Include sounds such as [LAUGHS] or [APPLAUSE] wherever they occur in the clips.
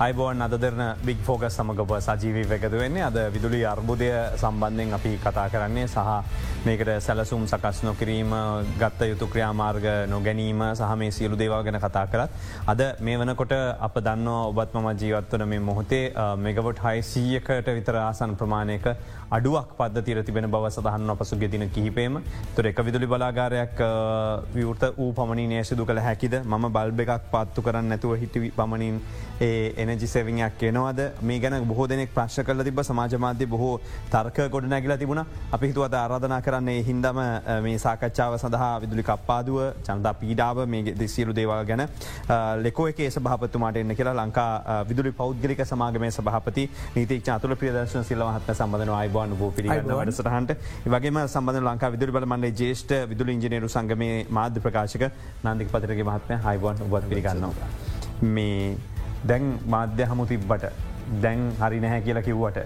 අයිබෝන් අද දෙරන බික් ෆෝගස් සමගප සජීවී එකතු වෙන්නේ. අද විදුලි අර්බුදය සම්බන්ධයෙන් අපි කතා කරන්නේ සහ මේකට සැලසුම් සකස් නොකිරීම ගත්ත යුතු ක්‍රියාමාර්ග නොගැනීම සහ මේ සියලු දේවල් ගැන කතා කරත්. අද මේ වනකොට අප දන්න ඔබත්ම ජීවත්වන මේ මොහොතේ මෙගවොට් හයි සීයකට විතර ආසන් ප්‍රමාණයක අඩුවක් පද තිර තිබෙන බව සඳහන්න පසු ගෙදින කිහිපේම. තුර එක විදුලි බලාගාරයක් විවෘත වූ පමණි නේසිදු කළ හැකිද? ම බල්බ එකක් පත්තු කරන්න නැතුව හිටවි පමණින් ඒ එනජි සෙවියක් කියනවද මේ ගැන බොහෝ දෙනෙක් ප්‍රශ් කල තිබ සමාජමාධ්‍ය බොහෝ තර්ක ගොඩ නැගල තිබුණ. අපි හිතුවද ආරාධනා කරන්නේ හින්දම මේ සාකච්ඡාව සඳහා විදුලි කප්පාදුව චන්දා පීඩාව මේ දෙසියලු දේවල් ගැන ලෙකෝ එක සභහපතුමාට එන්න කියලා ලංකා විදුලි පෞද්ගලික සමාගමය සභහපති නීතික් චාතුල ප්‍රදර්ශන සිල්ලවහත්න සම්බඳන අයිබ අයිබෝන් පිළිගන්න වැඩසටහන්ට. වගේම සම්බඳ ලංකා විදුරි බල මන්ඩේ ජේෂ්ට විදුල ඉජනේරු සංගමේ මාධ්‍ය ප්‍රකාශක නන්දික පතරගේ මහත්මය හයිබෝන් ඔබත් පිළිගන්නවා. මේ දැන් මාධ්‍ය හමු තිබ්බට දැන් හරි නැහැ කියලා කිව්වට.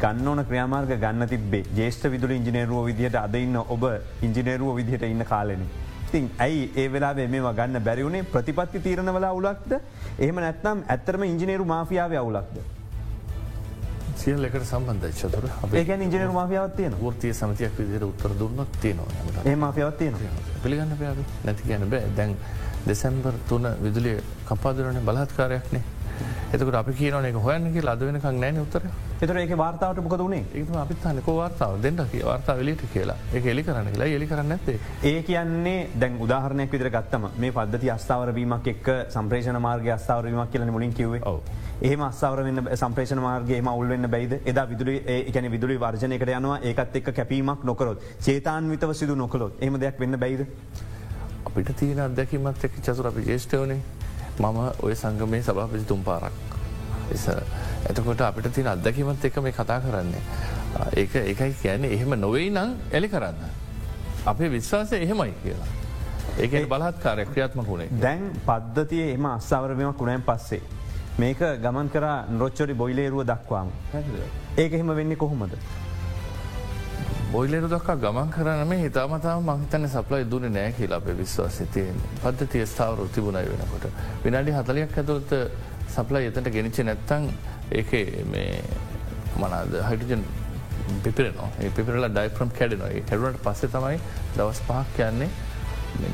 ගන්න ඕන ක්‍රියමාර්ග ගන්න තිබේ ජේෂ්ට විදුල ඉංජිනේරුව විදිහට අදඉන්න ඔබ ඉංජිනේරුව විදිහට ඉන්න කාලෙන. තින් ඇයි ඒ වෙලා මේවා ගන්න බැරිවුණේ ප්‍රතිපත්ති තීරණවල අවුලක්ද? එහම නැත්නම් ඇත්තරම ඉංජිනේරු මාෆියාව අවුලක්ද. සියල් එකට සම්බන්ධ චතුර. ඒ ඉජනර මාෆියාවත්තියන ෘතිය සමතියක් විදිර උත්තර දුන්නත් තියෙනවා ඒ මාෆියවත්තියන පිළිගන්න නැති ගැන බෑ. දැන් දෙසැම්බර් තුන විදුලිය කපාදුරන බලහත්කාරයක්නේ. එතකට අපි කියනන එක හොයන්නගේ ලද වෙනකක් නෑන උත්තර. එතර ඒක වාර්තාවට මොකද වුණේ ඒම අපිත් අනක වාර්තාව? දෙන්නක වාර්තා වෙලිට කියලා. එක එලි කරන්න කියලා. එලි කරන්න ඇත්තේ ඒ කියන්නේ දැන් උදාහරණයක් විදිර ගත්තම මේ පද්ධති අස්ථාවරවීමක් එක් සම්ප්‍රේෂණ මාර්ග අස්ථාවරවීමක් කියලන මුලින් කිවේ ඒම අස්සාවරන්න සම්ප්‍රේෂණ මාර්ගේම උල්වෙන්න බයිද? එදා විදුලි ඒකන විදුලි වර්ජනයකට යනවා. ඒකත් එක් කැපීමක් නොකරොත් චේතාන්විතව සිදු නොකළොත් එහම දෙයක් වෙන්න බයිද. අපිට තියෙන අදැකිමත් එක් චසුර අපි ජේෂ්ටවනේ මම ඔය සංගමය සභාපති තුම් පාරක්. එතකොට අපිට තින අදැකිමත් එක මේ කතා කරන්නේ. ඒක ඒකයි කියන්නේ එහෙම නොවෙයි නං එලි කරන්න. අපේ විශ්වාසය එහෙමයි කියලා. ඒක බලහත්කාරය ක්‍රියාත්මක වුණේ දැන් පද්ධතිය එම අස්සාවරවීමක් වුණයන් පස්සේ. මේක ගමන් කර නොච්චොරි බොයිලේරුව දක්වාම. ඒක එහෙම වෙන්නේ කොහොමද. බොයිලෙරු දක්කා ගමන් කරනම හිතාමතාව මහිතන සපලයි දුන නෑ කියලා අපේ විශ්වාසිතයෙන් පද්ධතිය ස්ථාවර තිබුණයි වෙනකොට. විනාඩි හතලයක් ඇතුළත සපලයි එතට ගෙනච නැත්තං ඒක මේ මනාද හයිටජන් පිපිරනවා. ඒ පිපිරල ඩයිප්‍රම් කැඩනවා. හැරුණට පස්සෙ තමයි දවස් පහක් කියන්නේ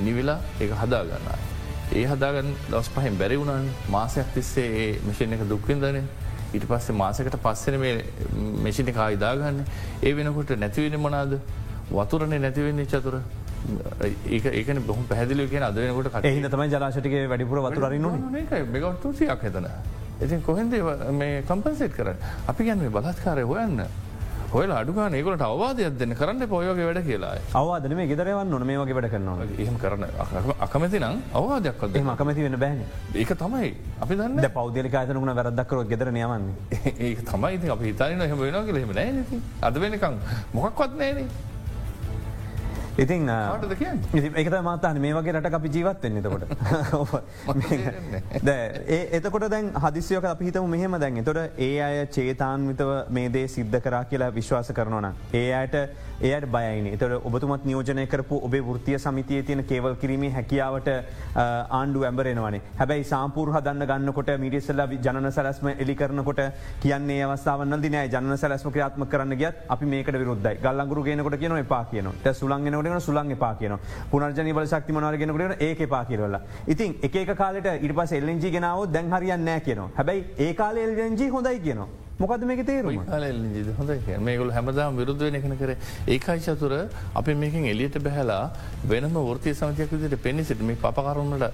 නිවිලා ඒ හදාගන්නයි. ඒ හදාගන්න දවස් පහෙන් බැරි වුණන්. මාසයක් තිස්සේ ඒ මිෂණ එක දුක්වින්දන ඊට පස්සේ මාසකට පස්සෙන මේ මෙෂිනි කායිදාගන්න ඒ වෙනකොට නැතිවෙන මොනාද වතුරනේ නැතිවෙන්නේ චතුර. ඒකන බොහම පැදිලිය කියෙන අද වෙනකොට එහින තමයි ජලාශටික වැඩිපුර වතුරන්න මෙගවටසියක් එතන. ඉතින් කොහෙන්ද මේ කම්පන්සේට් කරන්න? අපි ගැන මේ බලත්කාරය හොයන්න හොල අඩුගා ඒකට අවවාදයක් දෙන්න. කරන්න පොයෝගේ වැඩ කියලා. අවවාදන මේ ගෙදරවන්න නොන මේ වගේ වැඩ කරනවා එහම කරන අකමති නම් අවවාදයක් කද අකමති වෙන බෑන. ඒක තමයි. අපි දන්න. පෞද්ලික අතනුන වැරදක්කර ගෙදර නයවන්න [LAUGHS] ඒ තමයි. අපි හිතාන හම වෙන කියලෙම නෑ අද වෙනකං මොකක්වත් නෑනේ ඉතින් ඒක මතාන මේ වගේ රට අපි ජීවත් වෙන්න තකොට [LAUGHS] එතකොට දැන් හදිසියක අපිහිතම මෙහෙම දැන්. තොට ඒ අය චේතාන්විතව මේ දේ සිද්ධ කරා කියලා විශ්වාස කරනවන. ඒ අයට එයට බයයින තොට ඔබතුමත් නියෝජනය කරපු ඔබේ ෘතිය සමිතිය තියෙන කේවල් කිරීමේ හැකියාවට ආණ්ඩු ඇම්බරෙනවනේ හැබැයි සාපූර් හදන්න ගන්නකොට මිටිස්සල්ල ජන සැලස්ම එලි කරනකොට කියන්නේ අවස්ථාවන්න දින ජන සැලස්ම ක්‍රාත්ම කරන්න ගත් අපි මේකට විරුද්ධයි. ගල්ලංගුරු ගෙනකොට කියන එපා කියන සුලන්ගෙනට සුලන් එපා කියන පුනර්ජන බල ශක්ති මනාරගෙනකට ඒ එපා කියරලා ඉතින් එක කාලට ඉට පස් එල්ලෙන්ජි ගෙනාව දැන් හරියන්න නෑ කියන හැබැයි ඒ කාල එල්ජී හොඳයි කියනවා. මොකද මේක තේරුම? හොඳ මේගුල හැමදාම් විරුද්ධ වෙන කර. ඒකයි චතුර අපි මේකින් එලියට බැහලා වෙනම ෘතිය සමතියක් විදිට පෙනි සිට මේ පපකරුන්නට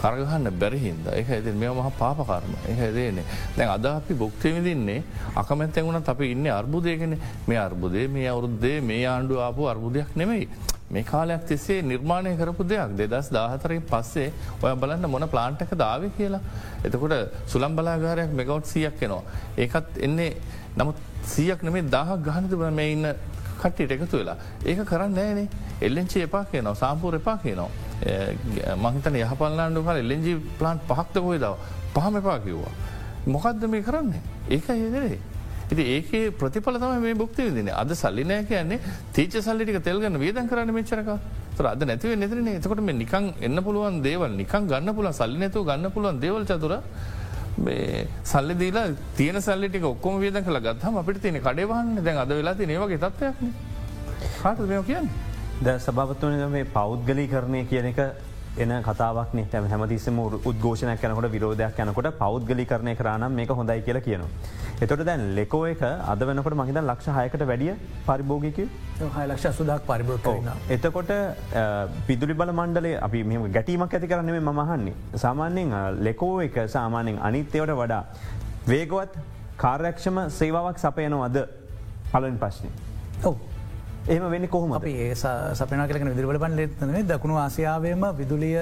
කරගහන්න බැරිහින්ද එක ඇති මේ මහ පාපකරම එක දේනේ දැන් අද අපි බුක්තිවිදින්නේ අකමැත්තැ වුණත් අපි ඉන්න අර්බුදයගෙන මේ අර්බුදේ මේ අවුරුද්දේ මේ ආණ්ඩු ආපු අර්බුදයක් නෙමෙයි. මේ කාලයක් තිස්සේ නිර්මාණය කරපු දෙයක් දෙදස් දාහතරෙන් පස්සේ ඔය බලන්න මොන ප්ලාන්ටක දාව කියලා. එතකොට සුළම් බලාගාරයක් මෙගවට් සියක් එනවා. ඒකත් එන්නේ නමුත් සියක් නෙමේ දාහක් ගහනති බ මේ ඉන්න කට්ටියට එකතු වෙලා. ඒක කරන්න ෑනේ එල්ලෙන්චි එපා කියනවා සාම්පූර් එපා කියනවා. මහිතන යහපල්ලාන්ඩු කල එල්ලෙන්ජි ප්ලාන්් පහක්ත කොයිදාව පහම එපා කිව්වා. මොකක්ද මේ කරන්නේ ඒක ඒදරේ. ඉති ඒකේ ප්‍රතිඵල තම මේ බුක්ති විදින අද සල්ලිනෑ කියන්නේ තීච සල්ලිටික තෙල්ගන්න වේදන් කරන්න මෙච්චරක අද නැතිව නෙතරන එතකොට මේ නිකං එන්න පුළුවන් දේවල් නිකන් ගන්න පුල සල්ලි නැතු ගන්න පුළුවන් දේවල් චතුර සල්ලි දීලා තියෙන සල්ලිටික ඔක්කොම වියද කළ ගත්හම අපිට තියෙන කඩේවන්න දැන් අද වෙලා නේවගේ තත්වයක්න කාට මෙෝ කියන්න? ද සභාවත්වන මේ පෞද්ගලී කරණය කියන එක එන කතාවක් තැම හැමතිස්සම උද්ඝෝෂණයක් කනකොට විරෝධයක් යනකොට පෞද්ගලි කරණය කරනම් මේක හොඳයි කියලා කියනවා. එතොට දැන් ලෙකෝ එක අද වෙනකොට මහිත ලක්ෂ හයකට වැඩිය පරිභෝගික ලක්ෂ සුදක් පරිභෝ එතකොට පිදුලි බල මණ්ඩලේ අපි මෙම ගැටීමක් ඇති කරන්නේ මහන්නේ. සාමාන්‍යෙන් ලෙකෝ එක සාමාන්‍යෙන් අනිත්‍යවට වඩා. වේගවත් කාර්යක්ෂම සේවාවක් සපයනවද පලන් ප්‍රශ්නය. ඔව එහම වෙන්න කොහොම අපි ඒ සපන කලක විදිරවල පන් ලෙත්නේ දකුණු ආසියාවයම විදුලිය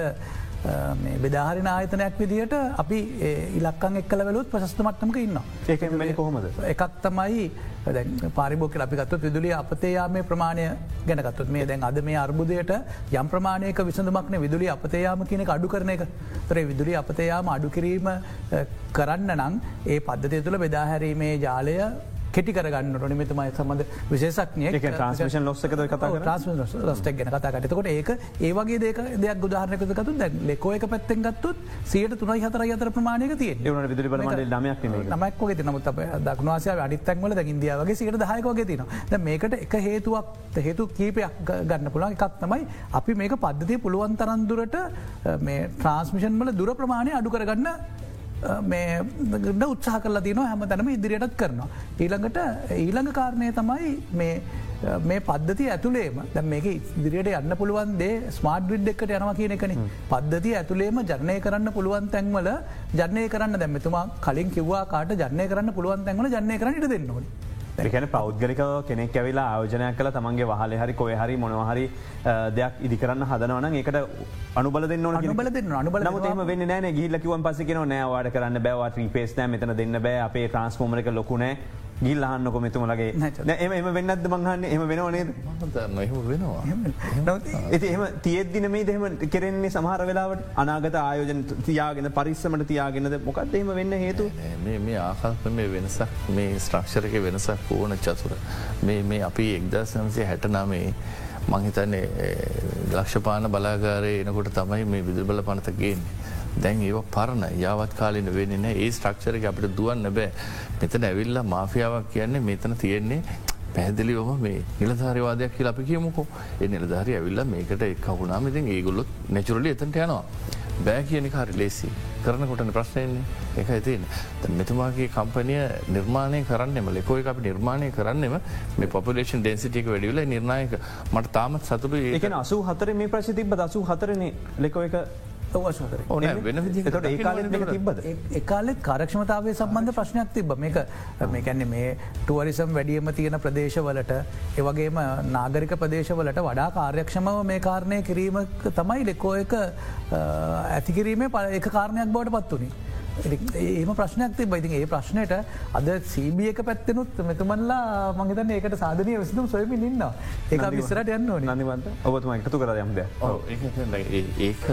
බෙදාහරි ආයතනයක් විදිට අපි ඉලක්කන් එක්කල වෙලුත් ප්‍රශස්තමට්ටමක ඉන්න ඒක කොහොමද? එකක් තමයි පාරිබෝක අපිගත්තු විදුලිය අපතේයාමේ ප්‍රමාණය ගැනගත්තුත් මේ දැන් අද මේ අර්බුදයට යම් ප්‍රමාණයක විසඳමක්න විදුලි අපතයාම කියනක අඩු කරන එක. තරේ විදුලි අපතයාම අඩුකිරීම කරන්න නං ඒ පද්ධතිය තුළ බෙදාහැරීමේ ජාලය කෙටි කරගන්න නොනිමතමයි සබඳ විශේෂක්නය ට්‍රන්ස්මිෂන් ලොස්සක කතා ලස්ටක් ගැන කතා කටකොට ඒක ඒවගේ දෙක දෙයක් ගුදාහරනකතු දැ ලෙකෝ එක පැත්තෙන් ගත්තුත් සියට තුනයි හතර අතර ප්‍රමාණයක තිය විදුලි නමයක් නමක්ගේ නමුත් දක්නවාසය අඩිත්තැන්වල ඉන්දියාවගේ සිට දහයකෝගේ තින මේකට එක හේතුවක් හේතු කීපයක් ගන්න පුළන් එකක් තමයි අපි මේක පද්ධතිය පුළුවන් තරන්දුරට මේ ට්‍රන්ස්මිෂන් වල දුර ප්‍රමාණය අඩු කරගන්න මේගඩ උත්සාහ කරලා තින හැම තැනම ඉදිරියටත් කරනවා. ඊළඟට ඊළඟ කාරණය තමයි මේ පද්ධති ඇතුළේම දැ මේක ඉදිරියට යන්න පුළුවන්දේ ස්මාර්ට් විඩ් එකට යනවා කියන එකන පද්ධති ඇතුළේම ජනය කරන්න පුළුවන් තැන්වල ජනය කරන්න දැම්මතුමා කලින් කිව්වා කාට ජනය කරන්න පුළුවන් තැන්වල ජනය කරන්නට දෙන්නවන. එකන පෞද්ගලික කෙනෙක් ඇවිලා ආයෝජනයක් කළ තමන්ගේ වහල හරි කොය හරි මොනහරි දෙයක් ඉදිකරන්න හදනවන එකට අනුබල දෙන්න අනුබල දෙන්න අනුබල ම වෙන්න නෑ ගිල්ලකිවන් පසිකන නෑවාඩ කරන්න බෑවාට පේස්නෑ මෙතන දෙන්න බෑ. අපේ ට්‍රන්ස්ෆෝමරක ලොකුනෑ ගිල් අහන්නකො මෙතුමලගේ. එම එම වෙන්නද මංහන්න එම වෙනවනේ වෙනවා ඇති එම තියද්දින මේ දෙම කෙරෙන්නේ සමහර වෙලාවට අනාගත ආයෝජන තියාගෙන පරිස්සමට තියාගෙනද? මොකක්ද එම වෙන්න හේතු? මේ ආකල්ප මේ වෙනසක් මේ ස්ට්‍රක්ෂරක වෙනසක් ඕන චතුර. මේ අපි එක්දා සමසය හැට නාමේ මංහිතන්නේ ලක්ෂපාන බලාගාරය එනකොට තමයි මේ විදුබල පනත ගේන්නේ. දැන් ඒ පරණ. යාවත් කාලන වෙන්න ඒ ස්ට්‍රක්ෂරක අපිට දුවන්න බෑ. මෙතන ඇවිල්ලා මාෆියාවක් කියන්නේ මෙතන තියෙන්නේ පැදිලි ඔහම මේ නිලධාරවාදයක් කියල අපි කියමුකෝ. ඒ නිලධාරය ඇවිල්ල මේකට එක් කවුනාම ඉතින් ඒගොල්ලොත් නැචුරලි එතට යනවා. බෑ කියන හරි ලේසි. කරනකොටන ප්‍රශ්නයන්නේ එක ඇතින් මෙතුමාගේ කම්පනය නිර්මාණය කරන්නෙම ලෙකෝයි අපි නිර්මාණය කරන්නෙම මේ පොපලේෂන් ඩෙන්සිටික වැඩිවල නිර්ණයක මට තාමත් සතුරු ඒක අසු හතර මේ ප්‍රශි තිබ අසු හතරන ලෙකෝ එක එකකාලෙත් කාරක්ෂමතාවේ සම්බන්ධ ප්‍රශ්නයක් තිබ මේක මේකැන්නේ මේ ටුවරිසම් වැඩියම තියෙන ප්‍රදේශවලට ඒවගේම නාගරික ප්‍රදේශවලට වඩා කාර්යක්ෂමව මේ කාරණය කිරීම තමයි ලෙකෝ එක ඇතිකිරීමේ ප එක කාරණයක් බවට පත්වනි. ඒම ප්‍රශ්නයක් තිබ ඉතින් ඒ ප්‍රශ්නයට අද සීබියක පැත්තනුත් මෙතුමන්ලා මංගතන ඒකට සාධනය විසිතුම් සොයමින් ඉන්න ඒ විස්සරට යන්න නනිවන්ත ඔබතුම එකතු කරයම්ද ඒක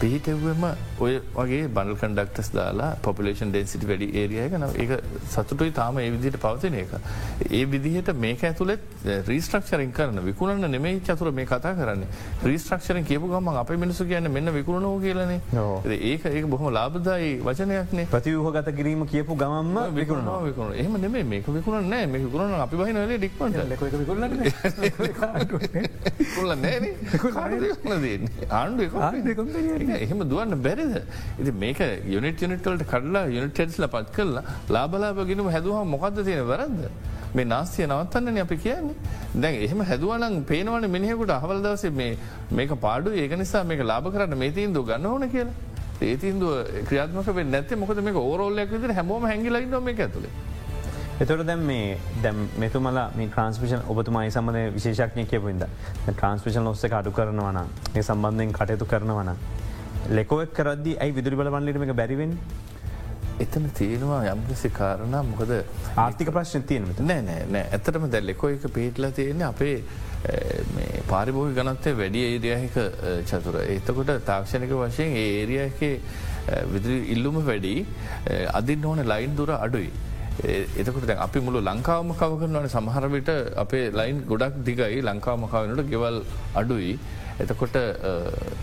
පිහිටව්වම ඔය වගේ බල් කන්ඩක්ටස් දාලා පොපලේෂන් ඩෙන්සිටි වැඩි ඒරියය න ඒ සතුටුයි තාම ඒ විදිට පවතින එක. ඒ විදිහට මේක ඇතුළෙත් රීස්ට්‍රක්ෂරින් කරන විකුණන්න නෙමේ චතුර මේ කතා කරන්න. රීස්ට්‍රක්ෂරෙන් කියපු ගම අප මිනිසු කියන්න මෙන්න විකුණනෝ කියලනේ. ඒක ඒක බොහම ලාබදායි වචනයක්නේ. ප්‍රතිවහගත කිරීම කියපු ගමම්ම විකුණ විකුණ එහම නෙේ මේක විකුණ නෑ මේ විකුණන අපි බහින ල ඩික්මට [LAUGHS] ආණ්ඩු එහෙම දුවන්න බැරිද. ඉති මේක යුනිට යුනිටල්ට කඩලා යුනිටෙස්ල පත් කරලා ලාබලාබගෙනම හැදුවහම මොකක්ද තියෙන වැරද. මේ නාස්තිය නවත්තන්න අපි කියන්නේ දැන් එහෙම හැදුවනන් පේනවන මිනිහෙකුට අහවල් දවසේ මේක පාඩු ඒක නිසා මේක ලාබ කරන්න මේ තිීන්දු ගන්න ඕන කියලා. ඒතින්දුව ක්‍රියාත්මක නැත මොකද මේ ඕරෝල්ලයක් විදිර හැමෝම හැඟිලයින්න මේ ඇතුළේ. එතොට දැම් මේ දැම් මෙතුමලා මේ ට්‍රන්ස්පිෂන් ඔබතුමයි සමඳ විශේෂක්නය කියපුන්ද ට්‍රන්ස්පිෂන් ඔස්ස අඩු කරනවන ඒ සම්බන්ධයෙන් කටයුතු කරනවන ලෙකෝක් කරදදි ඇයි විදුරි බලවන්ලටම එක බැරිවෙන් එතන තියෙනවා යම්කිසි කාරණ. මොකද ආර්ථික ප්‍රශ්න තියෙන නෑ නෑ නෑ. ඇතරම දැල්ලෙකෝ එක පිහිටලා තියෙන අපේ පාරිභෝගි ගනත්තේ වැඩි ඒරියහික චතුර එතකොට තාක්ෂණක වශයෙන් ඒරියක විදිරි ඉල්ලුම වැඩි අදින් ඕන ලයින් දුර අඩුයි. එතකට අපි මුළු ලංකාවම කව කරනවන. සමහරවිට අපේ ලයින් ගොඩක් දිගයි. ලංකාවමකාවනට ගෙවල් අඩුයි එතකොට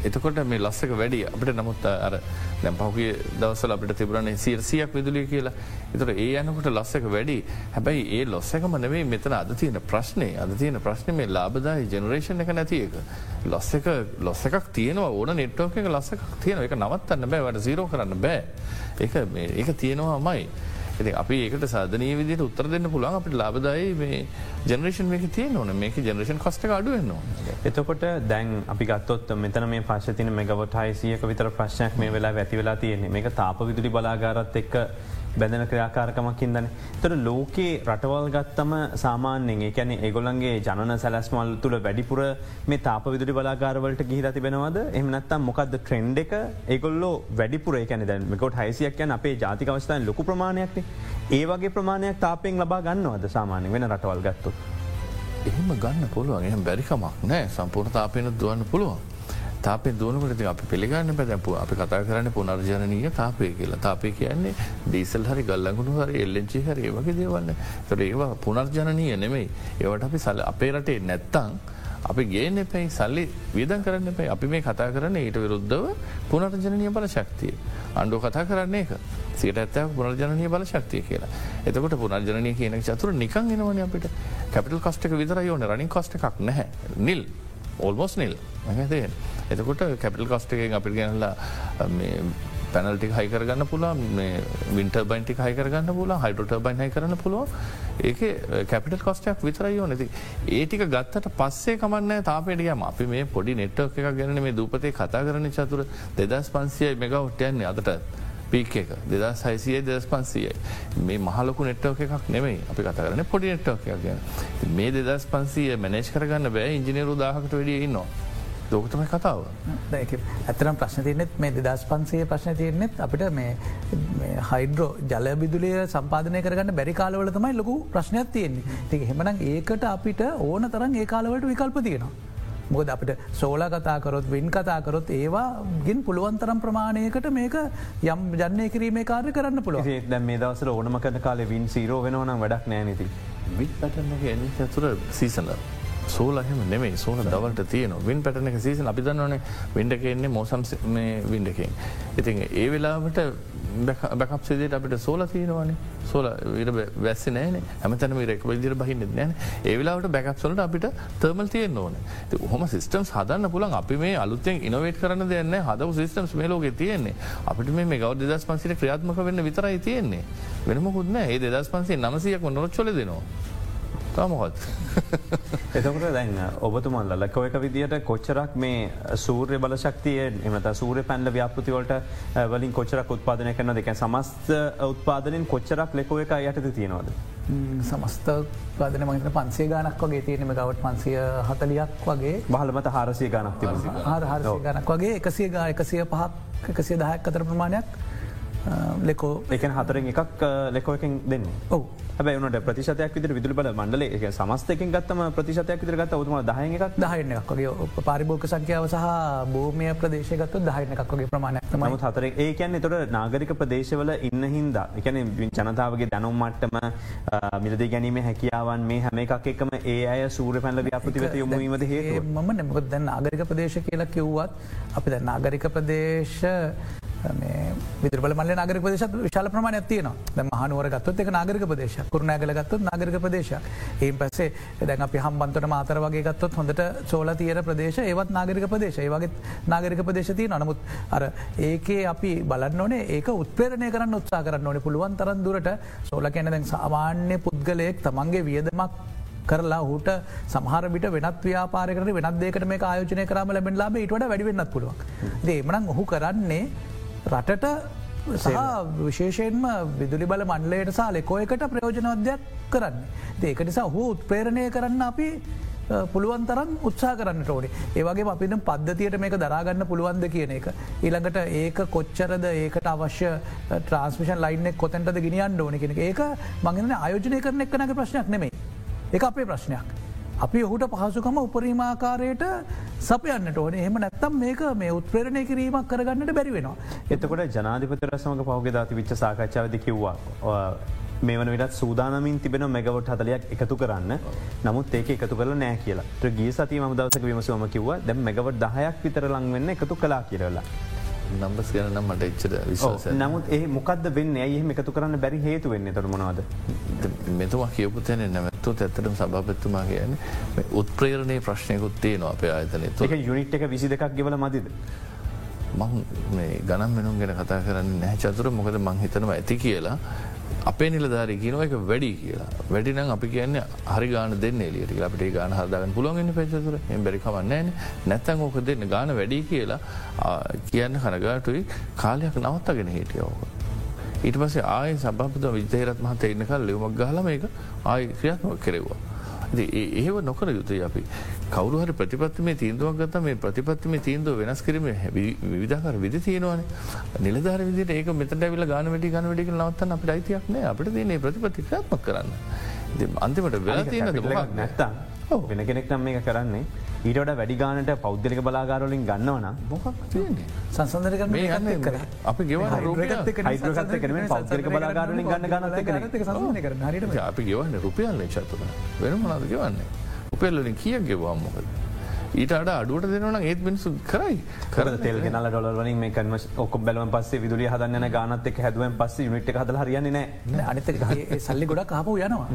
එතකොට මේ ලස්සක වැඩි. අපට නමුත් අර දැම් පහුගේ දවසල අපට තිබරන්නේ සිරසියක් විදුලිය කියලා. එතට ඒ යනකොට ලස්සක වැඩි. හැබැයි ඒ ලොස්සකම නෙවේ මෙතන අද තියෙන ප්‍රශ්නය අද තියෙන ප්‍රශ්න මේ ලාබදායි ජනරේෂන් එක නැතියක ලොස්සක ලොස්සකක් තියෙනවා ඕන නෙට්ටෝක එක ලස්සක් තියෙන එක නවත්තන්න බෑ වට සීරෝ කරන්න බෑ. ඒ ඒක තියෙනවා මයි. ඇති අපි ඒකට සාධනය විදිට උත්තර දෙන්න පුළන් අපට ලාබදායි මේ ජනරේෂන් මේක තිය ඕන. මේක ජනරේෂන් කස්ට අඩුවන්නවා. එතකොට දැන් අපි ගත්තොත් මෙතන මේ පශතින මෙගවට හයිසියක විතර ප්‍රශ්නයක් මේ වෙලා ඇති වෙලා තියෙන්නේ. මේක තාප විදුලි බලාගාරත් එක්ක බැඳන ක්‍රියාකාරකමකින් දන. තොර ලෝකයේ රටවල් ගත්තම සාමාන්‍යෙන් එකැන ඒගොලන්ගේ ජනන සැලස්මල් තුළ වැඩිපුර මේ තාප විදුරි බලාගාරවලට ගිහිර තිබෙනවද එහමනත්තම් මොකක්ද ට්‍රෙන්ඩ් එක ඒගොල්ලෝ වැඩිපුර එකැන දැන්මකොට හයිසියක් යන අපේ ජාතිකවස්ථාන් ලොකු ප්‍රමාණයක්න ඒවගේ ප්‍රමාණයක් තාපෙන් ලබා ගන්නවද සාමාන්‍ය වෙන රටවල් ගත්තු. එහෙම ගන්න පුළුවන් එහම බැරිකමක් නෑ සම්පූර්ණ තාපයන දුවන්න පුළුවන්. තාපේ දුවනකට අපි පිළිගන්න පැදැපු අපි කතා කරන්න පුනර්ජනනීය තාපය කියලා. තාපය කියන්නේ ඩීසල් හරි ගල්ලඟුණු හරි එල්ලෙන්චි හරි වගේ දේවන්න තොට ඒවා පුනර්ජනනීය නෙමෙයි. ඒවට අපි සල අපේ රටේ නැත්තං අපි ගේන එපැයි සල්ලි වියදන් කරන්න පැයි අපි මේ කතා කරන්න ඊට විරුද්ධව පුනර්ජනය බල ශක්තිය. අන්ඩුව කතා කරන්නේ එක සිට ඇත්තව පුනර්ජනය බල ශක්තිය කියලා. එතකොට පුනර්ජනය කියන චතුර නිකං එනවන අපිට. කැපිටල් කස්ටක විතර යෝන රනින් කස්ට එකක් නැහැ. නිල්. ඕල්මෝස් නිල්. ඇතේ. එතකොට කැපිටල් කස්ටකෙන් අපිට ගැනලා පැනල්ටි හයිකරගන්න පුලා වින්ට බයින්ටි හයිකරගන්න පුලා හයිඩට බයින් හයි කරන්න පුළුව ඒක කැපිටල් කොස්ටයක් විතරයෝ නැති ඒටික ගත්තට පස්සේ කමන්න තාපේටියම අපි මේ පොඩි නෙට්ටක් එක ගැන මේ දූපතේ කතා කරන චතුර දෙදස් පන්සියයි මෙග ඔට්ටයන්නේ අදට පීක් එක. දෙදස් හයිසිය දෙදස් පන්සියයි මේ මහලකු නෙට්ටෝක එකක් නෙමයි අපි කතා කරන පොඩි නෙට්ටෝක ගැන. මේ දෙදස් පන්සිය මනේශ් කරගන්න බෑ. ඉංජිනරු දාහකට වැඩිය ඉන්නවා. ලෝකතමයි කතාව ඇතරම් ප්‍රශ්න තියනෙත් මේ දෙදස් පන්සේ ප්‍රශ්න තියනෙත් අපිට මේ හයිඩ්‍රෝ ජල බිදුලිය සම්පාධනය කරගන්න බැරි කාලවල තමයි ලොකු ප්‍රශ්නයක් තියෙන්නේ ති හෙමන ඒකට අපිට ඕන තරන් ඒ කාලවලට විකල්ප තියෙනවා. මොකද අපිට සෝල කතාකරොත් වින් කතාකරොත් ඒවා ගින් පුළුවන්තරම් ප්‍රමාණයකට මේක යම් ජනය කිරීමේ කාර්ය කරන්න පුළුව දැ මේ දවසර ඕනම කරන කාලේ වින් සීරෝ වෙනවනම් වැඩක් නෑනති විත් පටන්නගේ ඇ තුර සීසනර. සෝලහෙම නෙමේ සෝන දවලට තියන වින් පැටන එක සීසන් අපි දන්නවනේ විඩක එන්නේ මෝසම් විඩකෙන්. ඉතින් ඒ වෙලාවට බැකප් සිදට අපිට සෝල තියෙනවානේ. සෝල විට වැස්ස නෑන හැමතැන රෙක් විදිර බහින්න නෑන ඒවෙලාවට බැකප් සොලට අපිට තර්මල් තියෙන් ඕන. හොම සිස්ටම් හදන්න පුළන් අපි මේ අලුත්තෙන් ඉනවේට කරන දෙන්න හදව සිස්ටම්ස් මේලෝක තියෙන්නේ. අපිට මේ ගෞද දස් පන්සිට ක්‍රියාත්මක වෙන්න විතරයි තියෙන්නේ. වෙනමකුත්න ඒ දෙදස් පන්සේ නමසයක්ම නොරොච්චොල දෙනවා. තමොත්. [LAUGHS] එතකට දැන්න ඔබතුමන්ල ලකව එක විදිට කොච්චරක් මේ සූර්ය බලශක්තිය එමත සූරය පැන්ල ව්‍යාපෘතිවලට වලින් කොච්චරක් උත්පාදනය කරන දෙක සමස්ත උත්පාදනින් කොච්චරක් ලෙකෝ එක යටද තියෙනවද. සමස්ත පාදන මහිත පන්සේ ගානක් වගේ තියෙනම ගවට පන්සිය හතලියක් වගේ. බහලමත හාරසිය ගනක් තිබ හාර ගනක් වගේ. එකසිය ගා එකසිය පහක් එකසිය දහයක් අතර ප්‍රමාණයක් ලෙකෝ. එක හතරෙන් එකක් ලෙකෝකින් දෙන්න. ඔව. හැබැවනට ප්‍රතිශතයක් විතර විදුල බල මණ්ඩල එක සමස්තකින් ගත්තම ප්‍රතිශතයක් විතර ගත්ත උතුම දහය එකක්? දහයන එකක්ගේ පාරිභෝක සංඛ්‍යාව සහ භූමය ප්‍රදේශගත්තු දහයන එකක්ගේ ප්‍රමාණයක් මත් හතර ඒකැන් තොට නාගරික ප්‍රදේශවල ඉන්න හින්දා එකන ජනතාවගේ දැනුම් මට්ටම මිලද ගැනීම හැකියාවන් මේ හැම එකක් එකම ඒ අය සූර පැල්ල ව්‍යාපතිවත යොමීමද හේ මම නැමකොත් දැන් නාගරික ප්‍රදේශ කියලා කිව්වත් අපි දැ නාගරික ප්‍රදේශ විදරබල මල නාගර ප්‍රදේශ විශාල ප්‍රමාණයක් තියන ද මහනුවර ගත්තොත් එක නාගරික ප්‍රදේශ කුරුණෑගල ගත්තොත් නාගරික ප්‍රදේශ ඒන් පස්සේ දැන් අපි හම්බන්තට මාතර වගේ ගත්තොත් හොඳට සෝල තියර ප්‍රදේශ ඒවත් නාගරික ප්‍රදේශ. ඒවගේ නාගරික ප්‍රදේශතිය නමුත් අර ඒකේ අපි බලන්න ඕනේ ඒක උත්පේරණය කරන්න උත්සා කරන්න ඕනේ. පුළුවන් තරන් දුරට සෝල කැන දැන් සාමාන්‍ය පුද්ගලයෙක් තමන්ගේ වියදමක් කරලා හුට සමහර විට වෙනත් ව්‍යාපාරකට වෙනත් දේකට මේ ආයෝජනය කරම ලැබෙන ලාබ ඉටට වැඩිවෙන්නත් පුළුවන්. දේමනං ඔහු කරන්නේ රටට සහ විශේෂයෙන්ම විදුලි බල මණ්ඩලයට සා ලෙකෝයකට ප්‍රයෝජනවද්‍යයක් කරන්න. ඒක නිසා හෝ උත්ප්‍රේරණය කරන්න අපි පුළුවන් තරන් උත්සා කරන්න ඕනේ ඒවගේ අපිට පද්ධතියට මේක දරාගන්න පුළුවන්ද කියන එක. ඊළඟට ඒක කොච්චරද ඒකට අවශ්‍ය ට්‍රන්ස්මිෂන් ලයින්නෙක් කොතැන්ටද ගෙනියන් ඕන කෙනෙ ඒක මගෙන අයෝජනය කරන එක්නක ප්‍රශ්නයක් නෙමේ එක අපේ ප්‍රශ්නයක්. අපි ඔහුට පහසුකම උපරීමාකාරයට සපයන්නට ඕන එහම නැත්තම් මේක මේ උත්ප්‍රේණය කිරීමක් කරගන්නට බැරි වෙනවා. එතකොට ජනාධිපතර සමඟ පහුගේ දති විච්ච සාකච්ඡාවද කිව්වා. මේ වන විට සූදානමින් තිබෙන මෙගවට් හතලයක් එකතු කරන්න නමුත් ඒක එකතු කල නෑ කියලා ගී සති ම දවසක විමසුවම කිව දැ මෙගවට දහයක් විතර ලංවෙන්න එකතු කලා කියරලා. නම්බස් ගැනම් මට එච්චර විශවාස නමුත් ඒ මොකද වෙන්න? ඇයි එකතු කරන්න බැරි හේතු වෙන්න? තොර මොනවාද? මෙතුමා කියපුතන නැමැත්තු ඇත්තටම සභාපත්තුමා කියන උත්ප්‍රේරණය ප්‍රශ්නයකුත්තේ නො අප ආයතන ඒක යුනිට් එක විසි දෙකක් ගෙවල මදිද. මං ගනම් මෙනුම් ගැන කතා කරන්න නැහැ. චතුර මොකද මං හිතනවා ඇති කියලා අපේ නිලධාරි කියනව එක වැඩි කියලා. වැඩිනම් අපි කියන්න හරි ගාන දෙන්න එලියට අපට ගාන හදාගන්න පුළුවන්ගන්න පැචතුර බැරිකමන්න නැත්තන් ඕක දෙන්න ගාන වැඩි කියලා කියන්න හනගාටුයි කාලයක් නවත්තගෙන හිටියෝක. ඊට පසේ ආය සභපත විදේරත් මහත එන්න කල් ලියුමක් ගහලම එක ආය ක්‍රියාත්මක කෙරෙවා. ඒව නොකර යුතුයි අපි. කවරුහර ප්‍රතිපත්තිම තීන්දුවක් ගත මේ ප්‍රතිපත්තිම තීන්දුව වෙනස් කිරීම විධාකර විදි තියෙනවන. නිලධර විදිට ඒක මෙත ැවිල ගාන වැඩි ගන වැඩි නවත්තන්න අපට අයිතියක් නෑ අපට දන්නේ ප්‍රතිපත්ති ක්‍රාත්මක් කරන්න. අන්තිමට වෙලා තියෙන නැත්තා වෙන කෙනෙක් නම් මේක කරන්නේ. ඊට වැඩි ගානට පෞද්ගලික බලාගාරලින් ගන්නවන සංසන්දර අපි ගෙව පෞද්ගලික බලාගාරලින් ගන්න ගන්න අපි ගෙවන්න රුපියල්ල චතුන වෙන මනාද ගෙවන්නේ? උපෙල්ලින් කිය ගෙවාමොකද. ඊට අඩ අඩුවට දෙනවන ඒත් මිනිසු කරයි. කර තෙල් ගෙනල ඩොලවලින් මේ කන්ම ඔක්ක බැලුවන් පස්සේ විදුලිය හදන්න ගනත් එක් හැදුවන් පස්ස නිට හදල හරියන්න නෑ. අනිත සල්ලි ගොඩක් කාපු යනවා.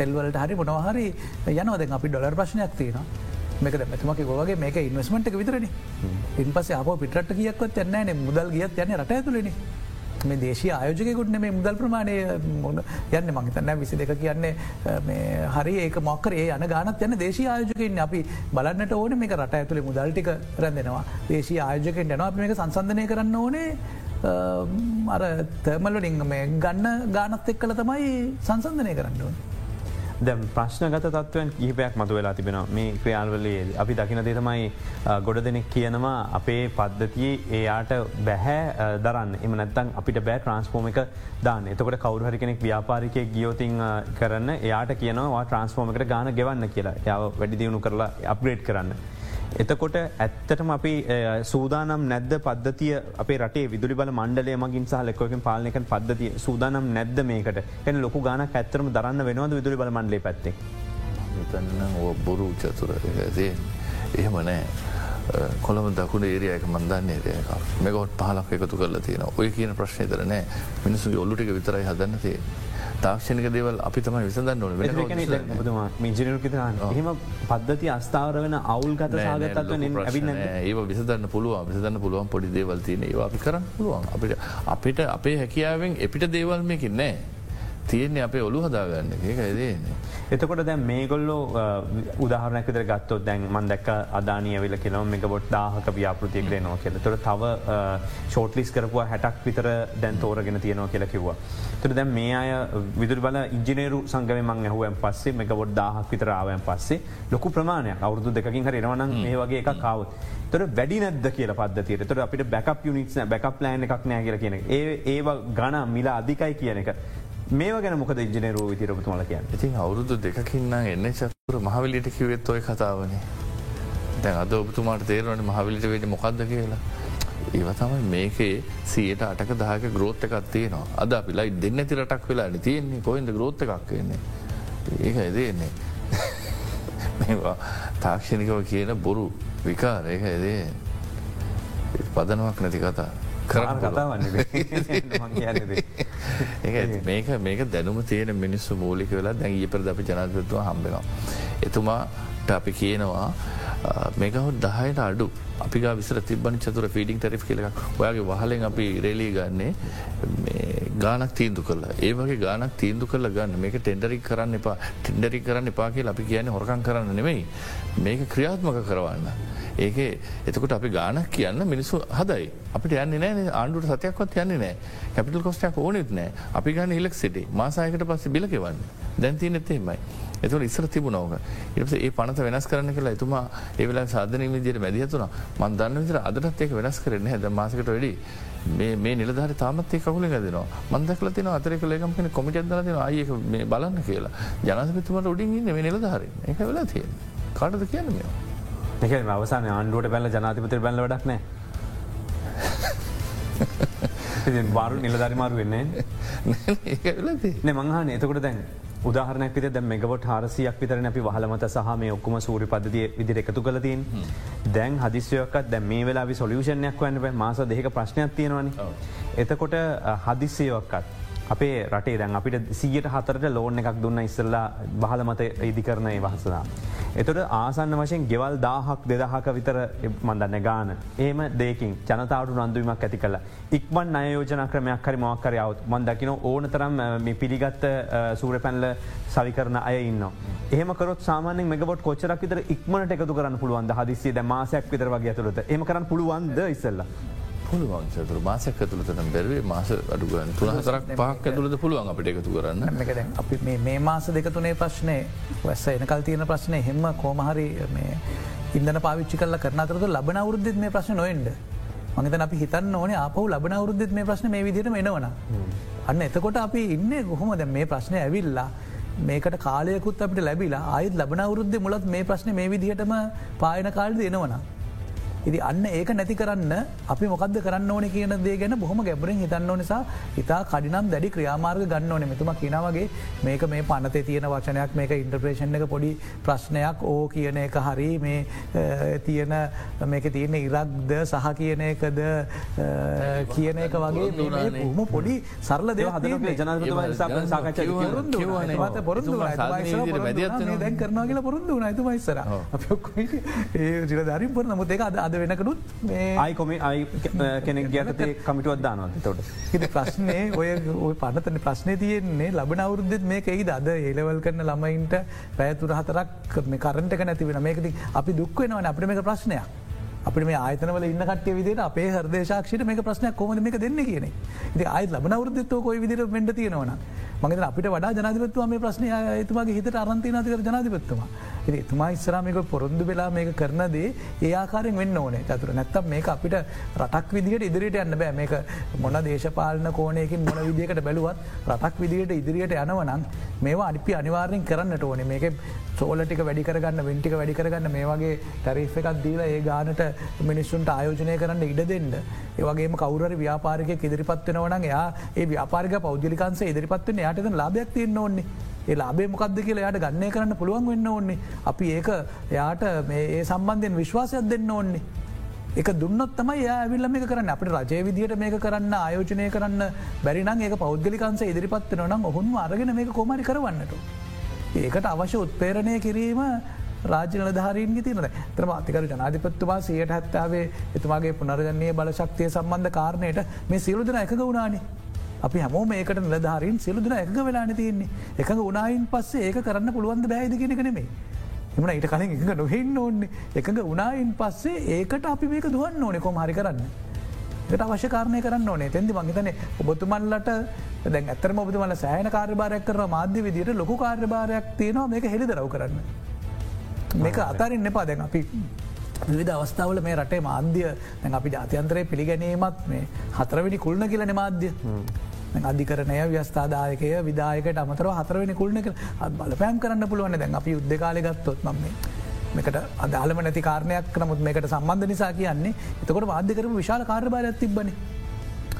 තෙල්වලට හරි මොනවහරි යනවද අපි ඩොලර් ප්‍රශ්නයක් තියෙන මේක මෙතුමක ගොවගේ මේක ඉන්වස්මට එක විතරන. ඉන් පස අප පිටට කියක්වත් යන්නන මුදල් ගියත් යන්න රට ඇතුලෙන මේ දේශී ආයෝජකකුට මේ මුදල් ප්‍රමාණය මොන යන්න මහිතන්න විසි දෙක කියන්නේ හරි ඒක මොක්කර ඒ යන ගානත් යන දේශී ආයෝජකෙන් අපි බලන්නට ඕන මේ රට ඇතුළේ මුදල්ටික රැඳෙනවා. දේශී ආයෝජකෙන් යනවා. අප මේක සංසන්ධනය කරන්න ඕනේ. අර තර්මල්ලින් මේ ගන්න ගානත් එක් කළ තමයි සංසන්ධනය කරන්න ඕන. දැම් ප්‍රශ්නගත තත්වයන් කිහිපයක් මතු වෙලා තිබෙන මේ ක්‍රියාල්වලේ අපි දකින දෙතමයි ගොඩ දෙනෙක් කියනවා අපේ පද්ධතිය එයාට බැහැ දරන්න. එම නැත්තන් අපිට බෑ ට්‍රන්ස්පෝම එක දාන්න. එතකොට කවරුහරි කෙනෙක් ව්‍යාපාරිකය ගියෝතින් කරන්න. එයාට කියනවා ට්‍රන්ස්පෝමකට ගාන ගෙවන්න කියලා. යාව වැඩි දියුණු කරලා අප්ග්‍රේඩ් කරන්න. එතකොට ඇත්තටම අපි සූදානම් නැද්ද පද්ධතිය අපේ රටේ විදුලි බල මණ්ඩලය මගින් සහ ලෙක්වකින් පාලනක පද්ධතිය සූදානම් නැද්ද මේකට එන ලොකු ගානක් ඇත්තරම දරන්න වෙනවද විදුලි බල මණ්ඩලේ පැත්තේ. තන්න බොරු චතුර දේ එහෙම නෑ. කොළම දකුණ ඒරයක මන්දන්නේ ඒක මෙගොත් පහලක් එකතු කරලා තියෙන ඔය කියන ප්‍රශ්නය තර නෑ මිනිසු ඔල්ලුටික විතරයි හදන්න තිය. තාක්ෂණක දේවල් අපි තම විසඳන්න ඕන. එහම පද්ධති අස්ථාවර වෙන අවුල් ගත සාගතත්ව ඇබින්න ඒ විසදන්න පුළුව විසදන්න පුළුවන් පොඩි දේවල් තියන ඒ අපි කරන්න පුළුවන්. අපිට අපිට අපේ හැකියාවෙන් එපිට දේවල් මේකින් නෑ තියෙන්නේ අපේ ඔලු හදාගන්න ඒක ඇදන්නේ. එතකොට දැන් මේගොල්ලෝ උදාහරනැකතර ගත්තොත් දැන් මන් දැක්ක අදානය වෙල කෙනව මේක බොට් දාහක ව්‍යාපෘතියක් දෙනවා කියල තොර තව ෂෝට්ලිස් කරපුවා හැටක් විතර දැන් තෝරගෙන තියෙනවා කියලා කිව්වා. තුර දැන් මේ අය විදුර බල ඉංජිනේරු සංගම මං ඇහුවන් පස්සේ මේක බොඩ් දාහක් විතරාවයන් පස්සේ ලොකු ප්‍රමාණයක් අවුදු දෙකින් හරි එනවනම් මේ වගේ එකක් කාවත්. තොර වැඩි නැද කියල පද්ධතියට තොර අපිට බැකප් යුනිට්න බැකප් ලෑන් එකක් නෑ කියල කියන ඒ ඒවා ගණ මිලා අධිකයි කියන එක. මේ ගැන මොකද ඉජනරෝ විතිරපතුමල කියන්න? ඉතින් අවුරුදු දෙකින්න එන්න චතුර මහවිලිට කිවෙත් ඔය කතාවනේ. දැන් අද ඔබතුමාට තේරවන මහවිලිට වෙට මොකක්ද කියලා. ඒව තමයි මේකේ සියට අටක දාක ග්‍රෝත්ත එකක් තියෙනවා. අද අපිලයි දෙන්න ඇති රටක් වෙලා තියෙන්නේ. කොයින්ද ග්‍රෝත්ත එකක් වෙන්නේ? ඒක ඇදන්නේ [LAUGHS] මේවා තාක්ෂණිකව කියන බොරු විකාර. ඒක ඇදේ පදනවක් නැති කතා. කරන්න කතාවන්න [LAUGHS] මේක මේක දැනුම තියෙන මිනිස්සු මූලික වෙලා දැන් ඒ පෙර අපි ජනතතුව හම්බෙනවා. එතුමාට අපි කියනවා මේකහුත් දහයට අඩු. අපි විසර තිබනි චතුර ෆීඩිං ටරිෆ් කියල ඔයාගේ වහලෙන් අපි රේලී ගන්නේ ගානක් තීන්දු කරලා. ඒවගේ ගානක් තීන්දු කරල ගන්න. මේක ටෙන්ඩරි කරන්න එපා. ටෙන්ඩරි කරන්න එපා කිය අපි කියන හොරකන් කරන්න නෙමෙයි. මේක ක්‍රියාත්මක කරවන්න. ඒක එතකොට අපි ගානක් කියන්න මිනිසු හදයි. අපිට යන්න නෑ ආණ්ඩුට සතයක්වත් යන්නේ නෑ. කැපිටල් කොස්ටයක් ඕනෙත් නෑ. අපි ගන්න ඉලක් සිටි මාසායකට පස්ස බිලකවන්න දැන්තිී නැත්තේමයි. එතුට ඉස්සර තිබුණෝක ඉට ඒ පනත වෙනස් කරන්න කියලා එතුමා ඒවෙලා සාධනය විදියට මැදිහතුන මන්දන්න විතර අදටත් ඒක වෙනස් කරන්න හැද මාසකට වැඩි මේ නිලධර තාමත් කවුල ගදනවා මන්දකල තින අතරක ලේකම් කෙන කොමිට දලතින අයක මේ බලන්න කියලා. ජනසපතුමට උඩින් ඉන්න මේ නිලධහර එක වෙලා තියෙන කාටද කියන්න මේ. එක අවසාන ආණ්ඩුවට බැල ජනාතිපතර බැල ඩක් නෑ. බාරු නිලධරිමාරු වෙන්නේ න මංහන එතකොට දැන් උදාහරනක් විත දැ මෙගවට හරසියක් විතරන අපි වහලමත සහ මේ ඔක්කුම සූරි පද්ධතිය විදිර එකතු කලතින් දැන් හදිස්යයක්කත් දැ මේ වෙලා සොලියෂණයක් වන්න මාස දෙක ප්‍රශ්නයක් තියෙනවනි. එතකොට හදිස්සයක්කත් අපේ රටේ දැන් අපිට සීයට හතරට ලෝන එකක් දුන්න ඉස්සල්ලා බහල මත ඉදි කරනය වහසලා. එතොට ආසන්න වශයෙන් ගෙවල් දාහක් දෙදහක විතර මන්දන්න ගාන. ඒම දෙකින් ජනතාවට නන්දුවීමක් ඇති කළ. ඉක්මන් අයෝජන ක්‍රමයක් හරි මක්කරයාවත් මන්දකින ඕන තරම් මේ පිළිගත්ත සූර පැන්ල සවිකරන අය ඉන්න. ඒමකරොත් සාමානෙන් මෙගබොට් කොච්චරක් විතර ඉක්මට එකතු කරන්න පුළුවන්ද හදිසිේ ද මාසයක් විතර වගේ ඇතුළට එම කරන්න පුළුවන්ද ඉස්සල්ලා. පුළුවන් සතුර මාසයක් ඇතුළතන බැරවේ මාස අඩුගන් තුනහසරක් පහක් ඇතුළද පුළුවන් අපට එකතු කරන්න. අපි මේ මාස දෙක තුනේ ප්‍රශ්නය වැස්ස එනකල් තියෙන ප්‍රශ්නය හෙම කෝමහරි ඉන්දන පාවිච්චි කල කරන අතරතු ලබන අවුද්ධත් මේ ප්‍රශ්න නොෙන්ඩ මගතන අපි හිතන්න ඕන අප ලබන අවුද්ධත් මේ ප්‍රශ්න මේ විදිට එනවන අන්න එතකොට අපි ඉන්න ගොහොමද මේ ප්‍රශ්නය ඇවිල්ලා මේකට කාලයකුත් අපට ලැබිලා අයත් ලබන අවුද්ධ මුලත් මේ ප්‍රශ්න මේ විදිහටම පායන කාල්ද එනවනා. ඉති අන්න ඒක නැති කරන්න අපි මොකද කරන්න ඕන කියන දේ ගැන බොහොම ගැබරින් හිතන්න නිසා ඉතා කඩිනම් දැඩි ක්‍රියාමාර්ග ගන්න ඕන. මෙතුම කියනවගේ මේක මේ පනතේ තියෙන වචනයක් මේක ඉන්ටර්ප්‍රේෂන් එක පොඩි ප්‍රශ්නයක්. ඕ කියන එක හරි මේ තියෙන මේක තියෙන ඉරක්ද සහ කියන එකද කියන එක වගේ හම පොඩි සරල දෙව හදන ජන සාකච පොරුදු දැන් කරනවා කියලා පොරුදු නයිතුමයිස්සර ඒ ජිලධරින් පොර නමුත් එක අද වෙනකනුත් ආයිකොම අයි කෙනෙක් ගැතේ කමිටුවත් දානවා තොට හිට ප්‍රශ්නය ඔය ඔය පනතන ප්‍රශ්නය තියෙන්නේ ලබන අවුරුද්ධත් මේක එයි අද ඒලවල් කරන ළමයින්ට පැතුර හතරක් මේ කරටක නැතිවෙන මේකති අපි දුක්වෙනවන අපට මේක ප්‍රශ්නයක්. අපි මේ ආයතනවල ඉන්න කටය විදිට අපේ හර්දේශක්ෂට මේ ප්‍රශ්නයක් කොමද මේක දෙන්න කියන ඉති අයි ලබන වෘත්තත්ව කොයි විදිර වෙන්ඩ තියෙනවන මගත අපිට වඩා ජනතිපත්ව මේ ප්‍රශ්නය තුමාගේ හිත අරන්ති නතිකර ජනතිපත්තුවා ඉති තුමා ඉස්සරාමික පොරොන්දු වෙලා මේක කරනදේ ඒ ආකාරෙන් වෙන්න ඕනේ. චතුර නැත්තම් මේක අපිට රටක් විදිහට ඉදිරියට යන්න බෑ. මේක මොන දේශපාලන කෝනයකින් මොන විදිකට බැලුවත් රටක් විදිහට ඉදිරියට යනවනම් මේවා අනිපි අනිවාර්යෙන් කරන්නට ඕනේ. මේක සෝලටික වැඩිකරගන්න වෙන්ටික වැඩිකරගන්න මේ වගේ ටැරිෆ් එකක් දීලා ඒ ගානට මිනිස්සුන්ට ආයෝජනය කරන්න ඉඩ දෙන්න. ඒවගේම කවර ව්‍යාපාරික ඉදිරිපත්වෙන වන එයා ඒ ව්‍යාපාරික පෞද්ලිකන්ස ඉදිරිපත්වන යායට ලාභයක් තියන්න ඕන්නේ. ඒ ලාබේ මොකක්ද කියලා යායට ගන්නය කරන්න පුළුවන් වෙන්න ඕන්නේ අපි ඒක එයාට ඒ සම්බන්ධයෙන් විශ්වාසයක් දෙන්න ඕන්නේ. එක දුන්නත් තමයි ඇවිල්ල මේ කරන්න අපට රජය විදිහට මේක කරන්න ආයෝජනය කරන්න බැරිනම් ඒ පෞද්ගලිකන්ස ඉදිරිපත්වන නම් ඔහුන් අරගෙන මේක කොමරි කරවන්නට. ඒකට අවශ්‍ය උත්පේරණය කිරීම රාජ්‍යන ධාරීන්ගේ තියනද ත්‍රම අතිකර ජනාධිපත්තුවා සියට හැත්තාවේ එතුමාගේ පුනරජන්නේ බලශක්තිය සම්බන්ධ කාරණයට මේ සියලුදන එක වුණානේ. අපි හැමෝ මේකට නිලධාරීන් සිලුදන එක වෙලාන තියන්නේ එක උනායින් පස්සේ ඒක කරන්න පුළුවන්ද බෑදිගෙනක නෙමේ. එමන ඊට කලින් එක නොහෙන්න ඕන්නේ එකඟ උනායින් පස්සේ ඒකට අපි මේක දුවන්න ඕනෙ කොම හරි කරන්න. ට අවශ්‍ය කාරණය කරන්න ඕනේ තැදි මහිතන ඔබතුමන්ලට දැන් ඇතරම ඔබතුමල සෑන කාර්භාරයක් කර මාධ්‍ය විදිට ලොකු කාර්භාරයක් තියෙනවා මේක හෙළි දරව කරන්න. මේක අතාරින් එපා දැන් අපි විධ අවස්ථාවල මේ රටේ මාධ්‍ය අපි ජාතියන්තරය පිළිගැනීමත් මේ හතරවෙනි කුල්න කියලන මාධ්‍ය. අධිකරනය ව්‍යස්ථාදායකය විදායකට අමතර හතරවෙනි කුල්න බලපෑම් කරන්න පුළුවන් දැන් අපි යුද්ධකාල ගත්තොත් මන්නේ. මේකට අදාලම නැති කාරණයක් නමුත් මේකට සම්බන්ධ නිසා කියන්නේ එතකොට වාද්‍යකරම විශාල කාර්භාරයක් තිබන්නේ.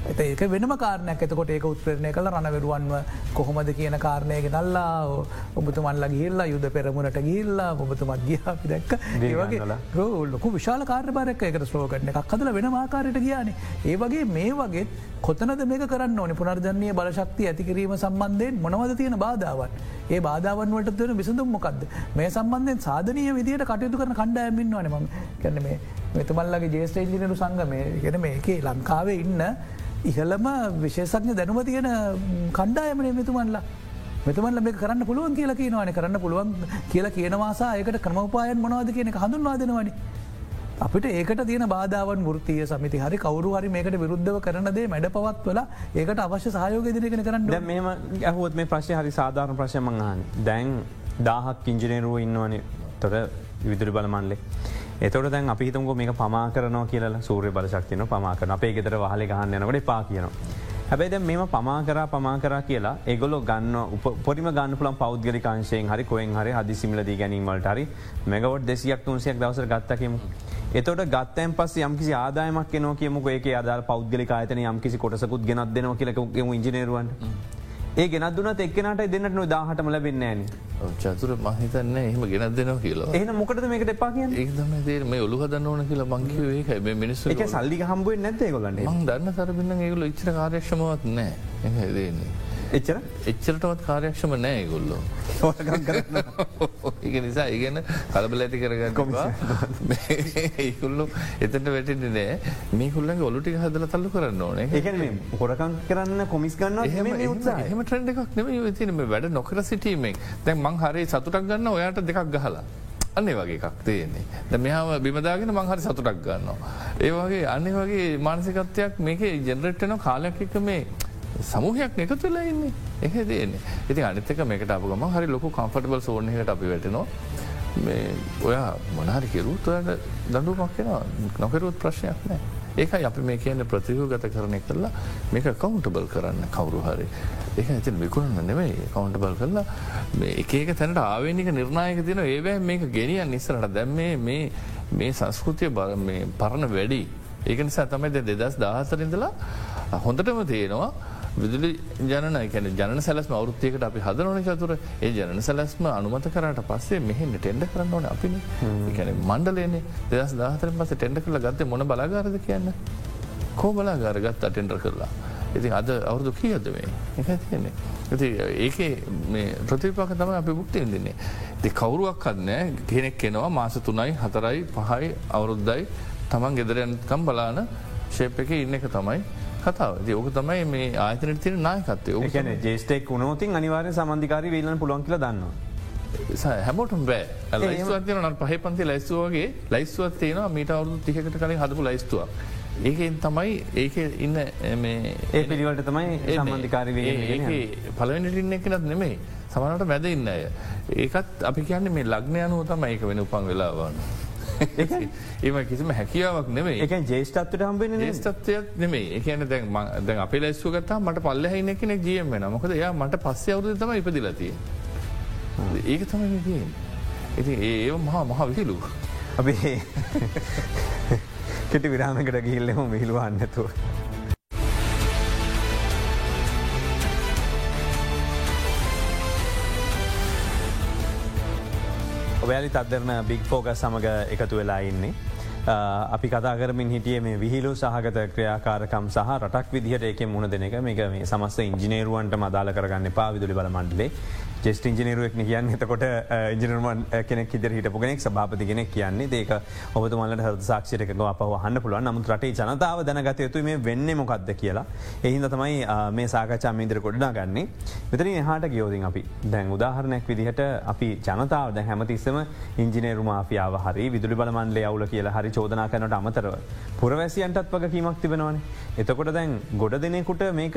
ඇත ඒක වෙනම කාරණයක්. එතකොට ඒක උත්පරණය කළ රණවරුවන්ව කොහොමද කියන කාරණය ගෙනල්ලා ඔබතුමන්ල ගිල්ලා යුද පෙරමුණට ගිල්ලා ඔබතුමත් ගියාපි දැක්ක. ඒවගේ ලොකු විශාල කාර්භාරයක් එකට ස්ලෝකටන එකක් හදල වෙන ආකාරයට ගියාන. ඒ වගේ මේ වගේ කොතනද මේක කරන්න ඕනි? පුනර්ජනය බලශක්ති ඇතිකිරීම සම්බන්ධයෙන් මොනවද තියෙන බාධාවන්? ඒ බාධාවන් වලට දෙන විසඳුම් මොකක්ද මේ සම්බන්ධයෙන් සාධනය විදියට කටයුතු කරන කණ්ඩායමින් වන ම කැන මේ මෙතුමල්ලගේ ජේස්ට ඉජිනරු සංගමය ගෙන මේකේ ලංකාවේ ඉන්න ඉහළම විශේෂඥ දැනුම තියෙන කණ්ඩායමන මෙතුමන්ලා මෙතුමන්ල මේ කරන්න පුළුවන් කියලා කියනවාන කරන්න පුළුවන් කියලා කියනවාසා ඒකට ක්‍රමපායන් මොනවාද කියන හඳුන්වා දෙනවනි. අපිට ඒකට තියෙන බාධාවන් ෘතිය සමිති හරි කවරු හරි මේකට විරුද්ධව කරනදේ මැඩ පවත්වල ඒකට අවශ්‍ය සහයෝග දිනගෙන කරන්න මෙම ඇහුවත් මේ ප්‍රශ්ය හරි සාධාරණ ප්‍රශ්යමංහන් දැන් දාහක් ඉංජිනේරුව ඉන්නවන තොර විදුරි බලමන්ලේ. එතොට දැන් අපි හිතුම මේක පමා කරනවා කියලා සූරය බලශක්තියන පමාකරන අපේ ගෙතර වහල ගහන්න යනකට පා කියනවා. හැබැයිද මෙම පමා කරා පමා කරා කියලා එගොලො ගන්න පොරිම ගන්න පුළන් පෞද්ගලිකාංශයෙන් හරි කොයෙන් හරි හදි සිමිලදී ගැනීමට හරි මෙගවොට් දෙසියක් තුන්සියක් දවසර ගත්තකෙමු. එතොට ගත්තයන් පස් යම්කිසි ආදායමක් නෝ කියමුක ඒක අදාල් පෞද්ගලි ආතන යම්කිසි කොටසකුත් ගෙනත් දෙනවා කියලක ඉජිනේරුවන් ඒ ගෙනත් දුනත් එක්නට දෙන්නට නො දාහටම ලැබෙන්නේ න චතුර මහිතන්න එහෙම ගෙනත් දෙනවා කියලා. එහන මොකට මේකට එපා කිය ඒදම දේ මේ ඔලු හදන්න ඕන කියලා මංකිව ඒක මිනිස් එක සල්ලි හම්බුව නැත්තේ ගොලන්න දන්න තරබින්න ඒගුල ඉච්චර කාර්යක්ෂමවත් නෑ එ දෙන්නේ. එච්චර? එච්චරටවත් කාර්යක්ෂම නෑ ගොල්ලෝ ඒක නිසා ඉගන්න කලබල ඇති කරගන්නවා ඒකුල්ලු එතට වැටෙන්නේ නෑ. මේ හුල්ලගේ ඔලුටි හදල තල්ලු කරන්න ඕන. ඒ හොරකම් කරන්න කොමිස් ගන්න එහම ට්‍රෙන්ඩ එකක් නෙම තිනම වැඩ නොකර සිටීමෙන්. දැන් මං හරි සතුටක් ගන්න ඔයාට දෙකක් ගහලා. අන්න වගේ එකක් තියෙන්නේ. ද මෙහම බිමදාගෙන මංහරි සතුටක් ගන්නවා. ඒ වගේ අන්න වගේ මානසිකත්වයක් මේක ජෙනරට්ටන කාලයක් එක මේ සමූහයක් එකතු වෙලා ඉන්නේ. එක දේන්නේ ඉති අනිතක මේකට අපගම හරි ලොකු කම්ෆටබල් සෝනහකට අපි වැටනවා. මේ ඔයා මොනාරි කෙරුත් ඔයට දඩුමක් කෙනවා නොකරුත් ප්‍රශ්නයක් නෑ ඒක අපි මේ කියන ප්‍රතිවූ ගත කරනය කරලා මේක කවුන්ටබල් කරන්න කවුරු හරි. ඒක ඇති විකුණන්න නෙමයි. කවුන්ටබල් කරලා එකක තැනට ආවනික නිර්ණයක තින ඒවැ මේක ගෙනියන් නිස්සරට දැම් මේ සංස්කෘතිය පරණ වැඩි. ඒක නිසා තමයි දෙදස් දාහසරින්දලා හොඳටම තියෙනවා විදුලි ජන කැන ජන සැලස්ම අවෘත්තියකට අපි හදනවන චතුර. ඒ ජන සැලස්ම අනුමත කරට පස්සේ මෙහෙන්න ටෙන්ඩ කරන්න ඕන අපි කැන මණ්ඩලයනේ දෙදස් දාහතරෙන් පස ටෙන්ඩ කරලා ගත්ත මොන බලාගාරද කියන්න? කෝ බලාගාර ගත් අටෙන්ඩර් කරලා? ඉතින් අද අවුරදු කියද මේ? එක තියන්නේ. ඇති ඒක මේ ප්‍රතිපාක තම අපි බුක්ති දෙන්නේ දෙ කවුරුවක් කන්න කෙනෙක් කෙනවා මාස තුනයි හතරයි පහයි අවුරුද්දයි. තමන් ගෙදරයන්කම් බලාන ශේප එක ඉන්න එක තමයි කතාව ඕක තමයි මේ ආතන තින නායකත්තය ඕකන ජේස්ටෙක් වුණෝතින් අනිවාරය සමන්ධිකාරී වේලන පුළොන් කියල දන්නවා. හැමෝටම් බෑ ලයිස්වත්යන නට පහ පන්ති ලයිස්තුවගේ ලයිස්වත් තියෙනවා මීට අවුදු තිහකට කලින් හදපු ලයිස්තුවක්. ඒකෙන් තමයි ඒක ඉන්න ඒ පිළිවට තමයි සම්බන්ධිකාරී පලවෙනිටින්න එකනත් නෙමේ සමනට මැද ඉන්න අය. ඒකත් අපි කියන්න මේ ලග්නය අනුව තම ඒක වෙන උපන් වෙලාවන්න. [LAUGHS] ඒම කිසිම හැකියාවක් නෙමේ එක ජේෂ්ටත්වට හම්බෙන ස්තත්වයක් නෙමේ එකන දැන් දැන් අප ලැස්සුගත්තා මට පල්ලහහින කෙනෙක් ජියම වෙන මොකද එයා මට පස්සේ අවුද තම ඉපදිලතිය ඒක තමයි තියෙන් ඉති ඒ මහා මහ විහිලු අපේ [LAUGHS] කෙටි විරාමකට ගිල්ලෙම විහිළුවන්නතුව. ඔවැලි තත්දරන බික් ෆෝග සමඟ එකතු වෙලා ඉන්නේ. අපි කතාකරමින් හිටිය මේ විහිලු සහගත ක්‍රියාකාරකම් සහ රටක් විදිහට ඒක මුණ දෙනක මේක මේ සමස්ත ඉංජිනේරුවන්ට මදාල කරගන්න පා විදුලි බල මණ්ඩලේ. ජෙස්ට ඉජිනරුවක් කියන්න. එතකොට ඉජිනර්මන් කෙනෙක් ඉදිර හිටපු කෙනෙක් සභාපති කෙනෙක් කියන්නේ. ඒක ඔබතුමල්ලට හ සාක්ෂරක අප හන්න පුළුව නමුත් රටේ ජනතාව දැනගත යුතු මේ වෙන්න මොකක්ද කියලා. එහින්ද තමයි මේ සාකච්ඡා මීදර කොඩනා ගන්නේ මෙතන එහට ගියෝතින් අපි දැන් උදාහරණයක් විදිහට අපි ජනතාව දැ හැමතිස්සම ඉංජිනේරු මාෆියාව හරි විදුලි බලමන්ලේ අවුල කියලා හරි චෝදනා කරනට අමතරව පුරවැසියන්ටත් වග කීමක් තිබෙනවන. එතකොට දැන් ගොඩ දෙනෙකුට මේක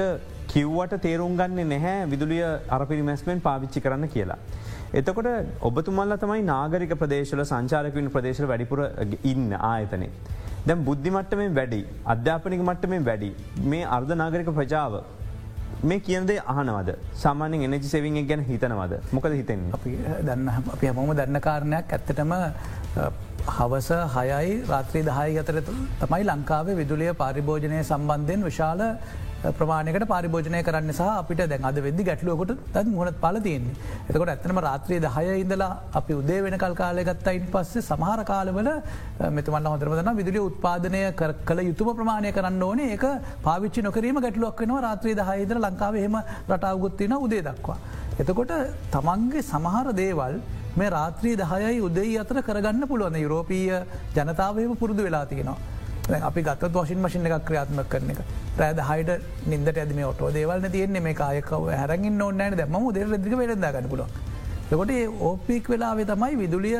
කිව්වට තේරුම් ගන්න නැහැ. විදුලිය අරපිරිමැස්මෙන් පාවිච්චි කරන්න කියලා. එතකොට ඔබතුමල්ල තමයි නාගරික ප්‍රදේශල සංචාරකවින් ප්‍රදේශල වැඩිපුර ඉන්න ආයතනේ. දැම් බුද්ධිමට්ටමෙන් වැඩි අධ්‍යාපනික මට්ටමෙන් වැඩි මේ අර්ධ නාගරික ප්‍රජාව මේ කියනදේ අහනවද සාමානෙන් එනජි සෙවිං ගැන හිතනවද මොකද හිතෙන් අපි දන්න අපි හමෝම දන්න කාරණයක් ඇත්තටම හවස හයයි රාත්‍රී දහයි අතර තමයි ලංකාවේ විදුලිය පාරිභෝජනය සම්බන්ධයෙන් විශාල ප්‍රමාණකට පරිභෝජනය කරන්න සහ අපිට දැන් අද වෙදදි ගැටලුවකොට තත් මුහොත් පලතියන්නේ. එතකොට ඇත්තනම රාත්‍රයේ දහය ඉඳලා අපි උදේ වෙන කල් කාලයගත්තයින් පස්සේ සමහර කාලවල මෙතුමන්න හොදරමදන විදුලි උත්පාදනය කළ යුතුම ප්‍රමාණය කරන්න ඕනේ ඒක පාවිච්චි නොකරීම ගැටලුවක් වෙනවා රාත්‍රයේ දහයිදර ලංකාවහෙම රටාවගොත්තින උදේ දක්වා. එතකොට තමන්ගේ සමහර දේවල් මේ රාත්‍රී දහයයි උදේ අතර කරගන්න පුළුවන යුරෝපීය ජනතාවයම පුරුදු වෙලා තියෙනවා. අපි ගත් වශන් මශන එකක් ක්‍රියාත්ම කරන එක. රෑද හයිට නින්දට ඇදම ඔටෝ දේවල්න තියන්නේ. මේ කායකව හැරගින් ඕන්නෑන දැම දෙර දික වෙලදගන්න පුලො. ලකොට ඕපික් වෙලාවේ තමයි විදුලිය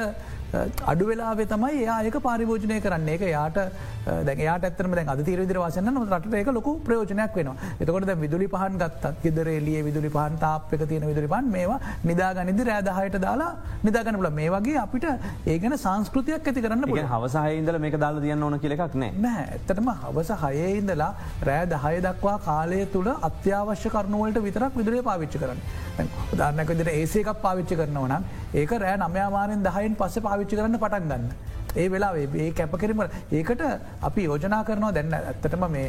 අඩු වෙලාවේ තමයි ඒක පාරිභෝජනය කරන්නේ. එක යාට දැයාට ඇතරම දැ අද තීර විදිර වසන්න රට එක ලොකු ප්‍රයෝජනයක් වෙන එතකොට විදුලි පහන් ගත්තත් ගෙදරේලිය විදුලි පහන් තාප් එක තියෙන විදුලි පන් මේවා නිදාගනිදි රෑදහයට දාලා නිදාගන පුල මේ වගේ අපිට ඒගන සංස්කෘතියක් ඇති කරන්න පුල හවසහහින්දල මේක දාලා තියන්න ඕන කියලෙක් නෑ. ඇත්තටම හවස හයේ ඉඳලා රෑ දහය දක්වා කාලය තුළ අත්‍යවශ්‍ය කරනුවලට විතරක් විදුරේ පාවිච්චි කරන්න. උදාරනක විදිර ඒසේකක් පාවිච්චි කරනවනම් ඒක රෑ නමයාමානෙන් දහයින් පස්ස පාවිච්චි කරන්න පටන් ගන්න. ඒ වෙලා ඒ කැපකිරීම ඒකට අපි යෝජනා කරනවා දැන්න ඇත්තටම මේ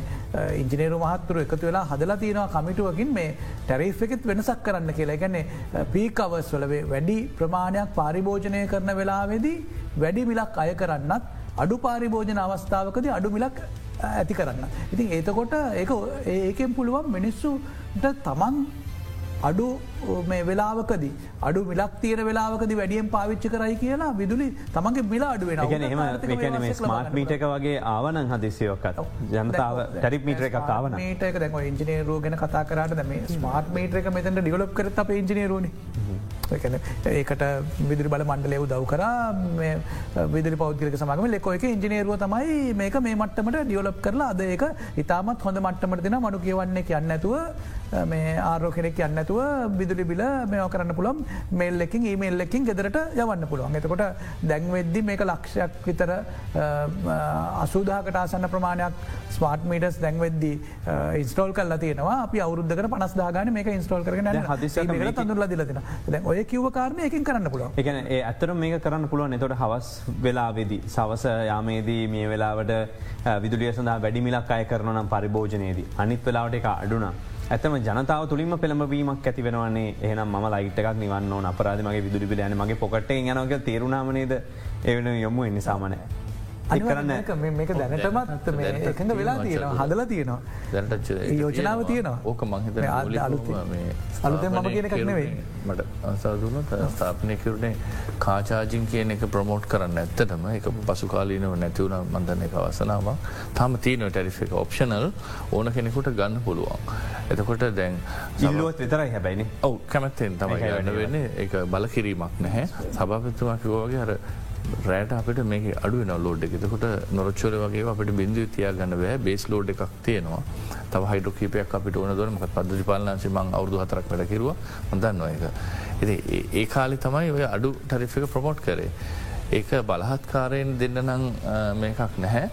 ඉංජිනේරු මහත්තුර එකතු වෙලා හදලා තියෙනවා කමිටුවකින් මේ ටැරිෆ් එකෙත් වෙනසක් කරන්න කියලා ගැන්නේ පීකවස් වලවේ වැඩි ප්‍රමාණයක් පාරිභෝජනය කරන වෙලාවෙදී වැඩි මිලක් අය කරන්නත් අඩු පාරිභෝජන අවස්ථාවකද අඩු මිලක් ඇති කරන්න. ඉතින් ඒතකොට ඒ ඒකෙන් පුළුවන් මිනිස්සුට තමන් අඩු වෙලාවකද අඩු මිලක් තියෙන වෙලාවකද වැඩියම් පාවිච්ච කරයි කියලා විදුලි තමන්ගේ මිල අඩුවෙන එහම ස්මාර්ට් මීට එක වගේ ආවනන් හදිසියෝක්කත් ජනතාව ටැරි මීට එකක් ආවන මීට එක දැම ඉංජිනේරුව ගැන කතා කරට මේ ස්මාර්ට් මීට එක මෙතට ඩිවලප් කරත අප ඉංජිනේරුවනි ඒකට විදිරි බල මණ්ඩලයව දව් කර විදිරි පෞද්ගලික සමගම. ලෙකො එක ඉංජිනේරුව තමයි මේක මේ මට්ටමට ඩියලප් කරලා අද ඒක ඉතාමත් හොඳ මට්ටමට දෙන මනු කියවන්නේ කියන්න ඇතුව මේ ආරෝ කෙනෙක් යන්නඇතුව විදුලි බිල මේ කරන්න පුළම් මේල්ලකින් ඒමේල්ලකින් ගෙදරට යවන්න පුළුවන්. එතකොට දැන්වෙද්දි මේක ලක්ෂයක් විතර අසූදාකට ආසන්න ප්‍රමාණයක් ස්මාර්ට් මීටස් දැන්වෙද්දි ඉස්ටෝල් කල් තියෙනවා. අපි අවුද්ධක පනස්දාගන මේ ඉස්ටෝල් කරන හදිස තුරල දිලතින ඔය කිව කාරණය එකින් කරන්න පුළුව එකන ඒ ඇත්තර මේක කරන්න පුළුවන්. එතොට හවස් වෙලාවෙදි සවස යාමේදී මේ වෙලාවට විදුලිය සඳහා වැඩිමිලක් අය කරනම් පරිභෝජනයේදී. අනිත් වෙලාවට එක අඩුනා ඇතම ජනතාව තුළින්ම පෙළඹවීමක් ඇති වෙනවන්නේ. එහනම් ම ලයිට් එකක් නිවන්න අපරාධමගේ විදුලි පිලයන මගේ පොකට යනක තේරුණාමනේද එවන යොමු එන්නේ සාමනය. කරන්න මේක දැනටමත් එකඟ වෙලා තියෙනවා හදලා තියෙනවා. දැනට යෝජනාව තියෙනවා. ඕක මහිත අලුත මම කියන කක්නවේ මට අසාදුනත් ස්ථාපනය කරුණේ කාචාජින් කියන එක ප්‍රමෝට් කරන්න ඇත්තටම. එක පසු කාලීනව නැතිවුණ මන්දන්න එක අවසනාවක්. තම තියන ටැරිෆ එක ඔප්ෂනල් ඕන කෙනෙකුට ගන්න පුළුවන්. එතකොට දැන් ඉල්ලුවත් විතරයි හැබැයිනි. ඔව කැමැත්තෙන් තමයි ගන්න වෙන්නේ. එක බල කිරීමක් නැහැ. සභාපතුමකිවගේ හර රෑට අපිට මේ අඩුව ලෝඩ් එකතකොට නොරච්චෝල වගේ අපට බිඳ තියා ගන්න බෑ බේස් ලෝඩ් එකක් තියෙනවා තව හයිඩ කීපයක් අපිට ඕන දොන මක පදදි පාලනාශි මං අවුදු හතරක් වැඩ කිරුව හොඳන්න එක. එති ඒ කාලි තමයි ඔය අඩු ටරිෆික ප්‍රමෝට් කරේ. ඒක බලහත්කාරයෙන් දෙන්න නං මේකක් නැහැ.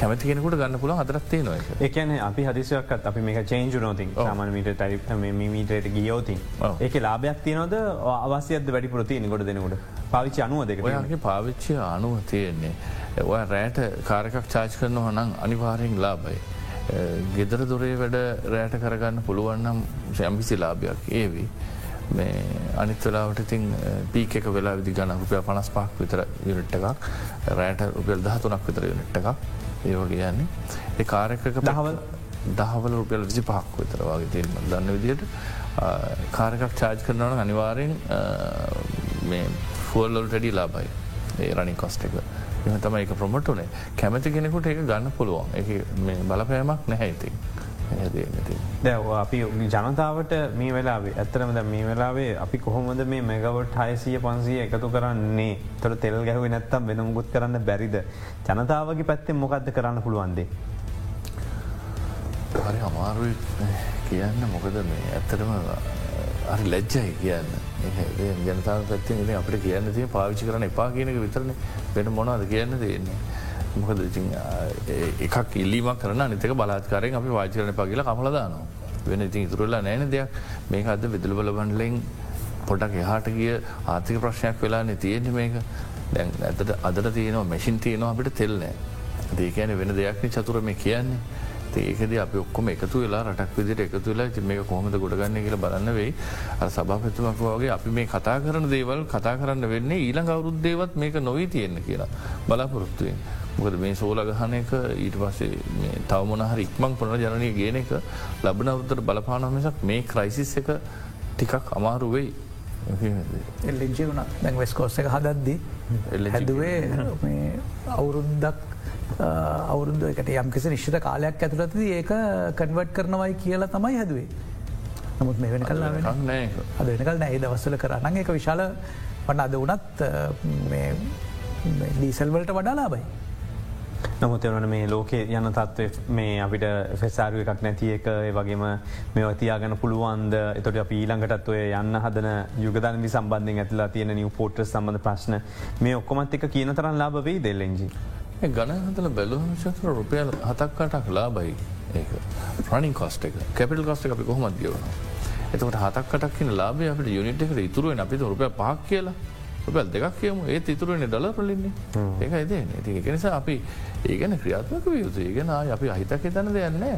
කැමති කෙනෙකුට ගන්න පුළ හදරත්ේ නොය එකන අපි හදිසයක්ත් අපි මේ චේන්ජු නොතින් සාමනමට ටරි මීටට ගියෝතින් ඒක ලාභයක් තියනොද අවස්‍යද වැඩි ප්‍රතිය ගොඩ දෙනකුට? පාවිච්චි අනුව දෙක ඔයගේ පාවිච්චි අනුව තියෙන්නේ. ඔය රෑට කාරකක් චාච් කරන හනං අනිවාරයෙන් ලාබයි. ගෙදර දුරේ වැඩ රෑට කරගන්න පුළුවන්නම් ශැම්පිසි ලාභයක්. ඒවී. මේ අනිත් වෙලාවට ඉතින් පීක එක වෙලා විදි ගන්න රුපිය පනස් පක් විතර යුනිට් එකක් රෑට රුපියල් දහතුනක් විතර යුනිට් එකක්. ඒවගේ යන්නේ. ඒ කාරකක දහවල්? දහවල රුපියල් විසි පහක් විතර වගේ තිීම දන්න විදියට කාරකක් චාජ් කරනවන අනිවාරෙන් මේ ෆුවල්ලොල් ටඩි ලාබයි ඒ රනිින් කොස්ට එක. එම තම එක ප්‍රමට්ටනේ කැමති කෙනෙකුට එක ගන්න පුළුවන්. එක බලපෑමක් නැහැයිතින්. දැව අපි ජනතාවට මේ වෙලාවේ ඇත්තරමද මේ වෙලාවේ අපි කොහොමද මේ මෙගවට හයසිය පන්සිය එකතු කරන්නේ? තොට තෙල් ගැහුව නැත්තම් වෙනමුගුත් කරන්න බැරිද? ජනතාවගේ පැත්තෙන් මොකක්ද කරන්න පුළුවන්දේ. හරි අමාරු කියන්න මොකද මේ ඇත්තටම හරි ලැජ්ජයි කියන්න. ජනතාව පැත්තිෙන් අපට කියන්න තිය පාවිච්චි කරන එපා කියනක විතරන. වෙන මොනාද කියන්න තියෙන්නේ. මොකද එකක් ඉල්ලීම කරන නිතක බලාත්කාරයෙන් අපි වාචරන පගල කමලදානවා. වෙන ඉතින් ඉතුරල්ලා නෑන දෙයක් මේක අද විදුලබල බන්ඩලෙන් පොඩක් එහාට ගිය ආර්ථික ප්‍රශ්නයක් වෙලා තියෙන මේක දැන් ඇතට අදට තියනවා මැසින් තියනවා අපිට තෙල්නෑ. දේකන වෙන දෙයක්න චතුර මේ කියන්නේ. ඒකද අප ඔක්කොම එකතු වෙලා රටක් විදිට එකතු වෙලා මේ කොහොමද ගොඩගන්න කියල බලන්න වෙයි අ සභාපතුමක් වගේ අපි මේ කතා කරන දේවල් කතා කරන්න වෙන්නේ ඊළඟ අවුරුද්දේවත් මේක නොවී තියෙන්න කියලා බලාපොරොත්තුවෙන්. මොකද මේ සෝල ගහන එක ඊට පස්සේ තවමනහර ඉක්මං පුනර ජනනය ගේන එක ලබන අවුත්තර බලපාන මිසක් මේ ක්‍රයිසිස් එක ටිකක් අමාරු වෙයි. එල්ලිජි වුණ දැන් වෙස්කෝස්ස එක හදද්දී හැදුවේ අවුරුද්දක් අවුරුදු එකට යම්කිසි නිශ්ිත කාලයක් ඇතුළති ඒක කන්වට් කරනවයි කියලා තමයි හැදුවේ. නමුත් මේ වෙන කල්ලා අද වෙනකල් නෑ දවස්සල කරන්න එක විශාල වන්න අද වනත් ඩීසල්වලට වඩා ලාබයි. නමුත්වන මේ ලෝකේ යන තත්ව මේ අපිට ෆෙස්සාරුව එකක් නැති එක වගේම මේ තියාගන පුළුවන්ද? එතොට අප ඊළඟටත් ඔය යන්න හදන යුගදනදි සම්බන්ධෙන් ඇතිලා තියෙන නිව පෝට්‍ර සම්බඳ ප්‍රශ්න මේ ඔක්කොමත් එක කියන තරන් ලාබවෙයි දෙල්ලෙන්ජි. ගණහතල බැලුවම ශතර රුපියල් හතක්කට කලා බයි ඒ ප්‍රනිින් කොස්ට එක. කැපිල් කොස්ට අපි කොහොමත් ගවන එතකට හතක්කටක් කියන ලාබේ අපට යුනිට එකට ඉතුරුවෙන් අපිට රුපය පහක් කියලා. රුපැල් දෙකක් කියමු. ඒ ඉතුරුවනේ ඩොල පලින්නේ ඒක ඇදේ ති එක නිසා අපි ඒගැන ක්‍රියාත්මක යුතු ඒගෙන අපි අහිතක තැන දෙයන්නේ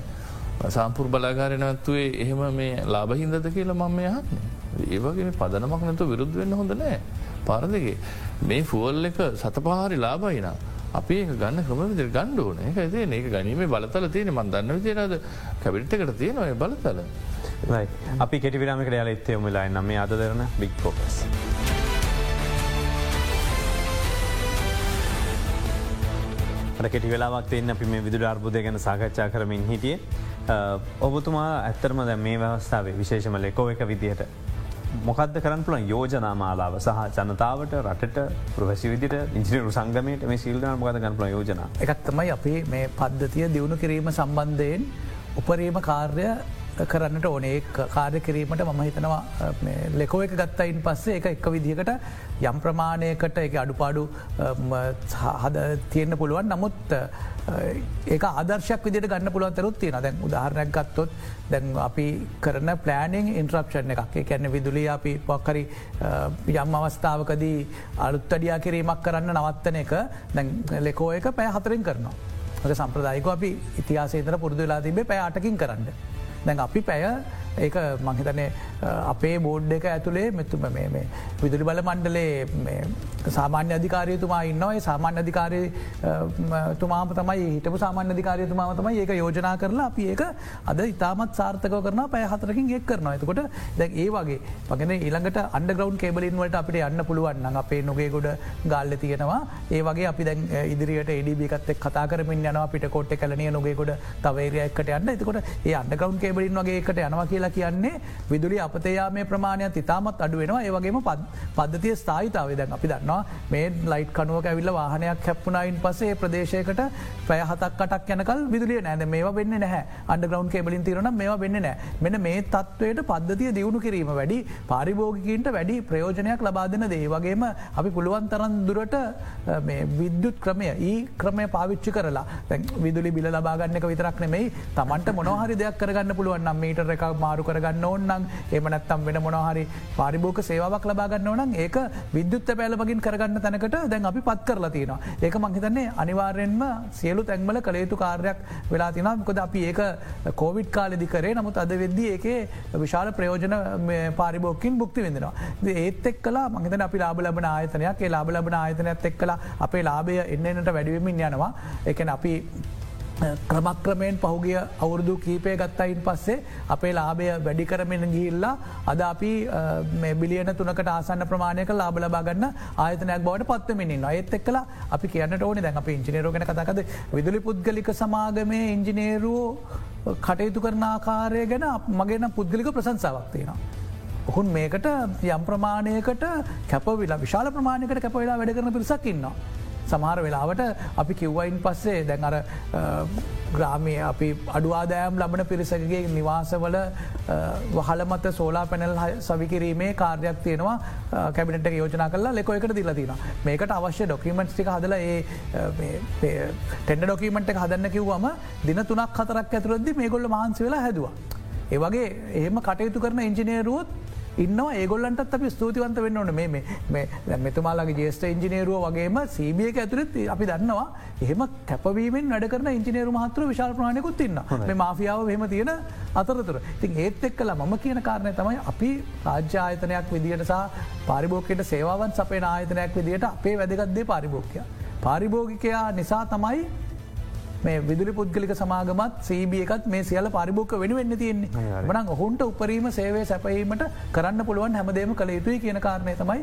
සාම්පුර් බලාගාරනත්තුවේ එහෙම මේ ලාබහින්දද කියලා මම යහන්නේ ඒවගේ පදනමක් නැතු විරුද්ධ වෙන්න හොඳ නෑ පාරදගේ මේ ෆුවල් එක සතපහරි ලාබයිනා අපි ඒ ගන්න ක්‍රමවිදිර ගණ්ඩෝන එක ඇතිේ ඒක ගැනීම බලතල තියෙන මන්දන්න විදිරද කැබිට්කට තියෙන ඔය බලතල. අපි කෙටිවිරාමිකට යාල එත්තේ මුලායි නම අද දෙරන බික් ෆෝකස්. කෙටි වෙලාවක් තියන්න අපි මේ විදුර අර්බුදය ගැන සාකච්ඡා කරමින් හිටිය. ඔබතුමා ඇත්තරම දැ මේ ව්‍යවස්ථාවේ විශේෂම ලෙකෝ එක විදිහට මොකද කරන්න පුළන් යෝජනාමාලාව සහ ජනතාවට රටට ප්‍රවැසි විදිට ඉංජිනරු සංගමයට මේ සිල්දන මොකද ගන්නපල යෝජන එකත්තමයි අපි මේ පද්ධතිය දියුණු කිරීම සම්බන්ධයෙන් උපරීම කාර්ය කරන්නට ඕනේ කාර්ය කිරීමට මම හිතනවා ලෙකෝ එක ගත්තයින් පස්සේ එක එක් විදිහකට යම් ප්‍රමාණයකට එක අඩුපාඩු හද තියෙන්න්න පුළුවන් නමුත් ඒ ආදර්ශක් විදිට ගන්න පුළුවන් තරුත් තියෙන දැන් උදාහරණයක් ගත්තොත් දැන් අපි කරන පලෑනිං ඉන්ට්‍රප්ෂන් එකක් කැන්න විදුලිය අපි පොක්කරි යම් අවස්ථාවකදී අලුත්තඩියා කිරීමක් කරන්න නවත්තන එක දැන් ලෙකෝ එක පෑ හතරෙන් කරනවා. සම්ප්‍රදායික අපි ඉතිහාසේතර පුරදු වෙලා තිබේ පෑ අටකින් කරන්න. දැන් අපි පැය ඒක මහිතනේ අපේ බෝඩ් එක ඇතුළේ මෙතුම මේ විදුලි බල මණ්ඩලේ සාමාන්‍ය අධිකාරයතුමා ඉන්නවයි සාමාන්‍ය අධිකාරය තුමාම තමයි හිටපු සාමාන්‍ය අධිකාරයතුමාම තමයි ඒක යෝජනා කරලා අපි ඒක අද ඉතාමත් සාර්ථක කරන පය හතරකින් එක් කරනවා. එතකොට දැ ඒ වගේ පගෙන ඊළඟට අන්ඩ ග්‍රවන්් කේබලින් වලට අපිට යන්න පුළුවන් අපේ නොගේ ගොඩ ගල්ල තියෙනවා. ඒ වගේ අපි දැන් ඉදිරියට එඩිබිකත් කතා කරමින් යනවා. පිට කොට්ට කලනය නොගේකොට තවේරයක්කට යන්න. එතකොට ඒ අන්ඩ ග්‍රවන්් කේබලින් වගේ එකට යනවා කියලා කියන්නේ විදුලි අපතයාමේ ප්‍රමාණයක් ඉතාමත් අඩුවෙනවා ඒවගේම පද්ධතිය ස්ථායිතාව දැන් අපි දන්නවා. මේ ලයිට් කනුවක ඇවිල්ල වාහනයක් හැප්පුනයින් පසේ ප්‍රදේශයකට පැයහතක් කටක් යනකල් විදුලිය නෑද මේවා වෙන්න නැහැ. අන්ඩ ග්‍රවන්් කේබලින් තිරන මේවා වෙන්න නෑ. මෙන මේ තත්වයට පද්ධතිය දියුණු කිරීම වැඩි පාරිභෝගිකන්ට වැඩි ප්‍රයෝජනයක් ලබා දෙන දේ. වගේම අපි පුළුවන් තරන් දුරට විද්‍යුත් ක්‍රමය ඒ ක්‍රමය පාවිච්චි කරලා විදුලි බිල ලබාගන්නක විතරක් නෙමෙයි තමන්ට මොනහරි දෙයක් කරගන්න පුළුවන් නම් මීට එක මාරු කරගන්න ඕන්නම් එමනත්තම් වෙන මොනහරි පාරිභෝක සේවාවක් ලබාගන්න ඕනම් ඒක විද්‍යුත්ත පැලමගින් කරගන්න තැනකට දැන් අපි පත් කරලා තියෙනවා. ඒක මංහිතන්නේ අනිවාර්යෙන්ම සියලු තැන්මල කළේතු කාර්යක් වෙලා තිනම් කොද අපි ඒක කෝවිඩ් කාලෙදි කරේ නමුත් අද වෙද්දී ඒකේ විශාල ප්‍රයෝජන පාරිභෝකින් බුක්ති වෙදෙනවා. ඒත් එක් කලා මහිතන අපි ලාබ ලබන ආයතනයක් ඒ ලාබ ලබන ආයතනයක් එක් කලා අපේ ලාබය එන්නට වැඩිවමින් යනවා එකන අපි ක්‍රමක්‍රමයෙන් පහුගිය අවුරදු කීපය ගත්තයින් පස්සේ අපේ ලාබය වැඩි කරමෙන ගිල්ලා අද අපි බිලියන තුනකට ආසන්න ප්‍රමාණයක ලාබ ලබාගන්න ආයතනයක් බවට පත්වමිනින් අයත් එක්කලා අපි කියන්නට ඕන දැන් අප ඉංජිනේරෝගෙන කතකද විදුලි පුද්ගලික සමාගමේ ඉංජිනේරුවෝ කටයුතු කරන ආකාරය ගැන මගේන පුද්ගලික ප්‍රසංසාවක් තියෙනවා. ඔහුන් මේකට යම් ප්‍රමාණයකට කැපවිලා විශාල ප්‍රමාණයකට කැපවෙලා වැඩ කරන පිරිසක්කින්නවා. සමහර වෙලාවට අපි කිව්වයින් පස්සේ දැන් අර ග්‍රාමය අපි අඩුවාදෑම් ලබන පිරිසකගේ නිවාසවල වහලමත සෝලා පැනල් සවිකිරීමේ කාර්යක් තියෙනවා කැබිනට යෝජනා කලා ලෙකො එකට දිලතින මේකට අවශ්‍ය ඩොකිමෙන්ට් ටික හදල ඒ ටෙන්ඩ ඩොකිමෙන්ට් එක හදන්න කිව්වම දින තුනක් හතරක් ඇතුරදදි මේ ගොල්ල මහන්සි වෙලා හැදවා. ඒවගේ එහෙම කටයුතු කරන ඉංජිනේරුවත් ඉන්නවා. ඒගොල්ලන්ටත් අපි ස්තුතිවන්ත වෙන්න ඕන. මේ මෙතුමාලාගේ ජේෂ්ට ඉංජිනේරුව වගේම සීබියක ඇතුරත් අපි දන්නවා. එහෙම කැපවීමෙන් වැඩ කරන ඉංජිනේරු මහතර විශාල ප්‍රාණයකුත් ඉන්න මේ මාෆියාව හෙම තියෙන අතරතුර. ඉතින් ඒත් එක් කලා මම කියන කාරණය තමයි අපි රාජ්‍ය ආයතනයක් විදිහට සහ පාරිභෝකයට සේවාවන් සපේ ආයතනයක් විදිහට අපේ වැදගත්දේ පාරිභෝක්කය. පාරිභෝගිකයා නිසා තමයි මේ විදුලි පුද්ගලික සමාගමත් සීබිය එකත් මේ සියල පරිභෝක වෙන වෙන්න තියෙන්නේ වනන් ඔහුන්ට උපරීම සේවය සැපීමට කරන්න පුළුවන් හැමදේම කළ යුතුයි කියන කාරණය තමයි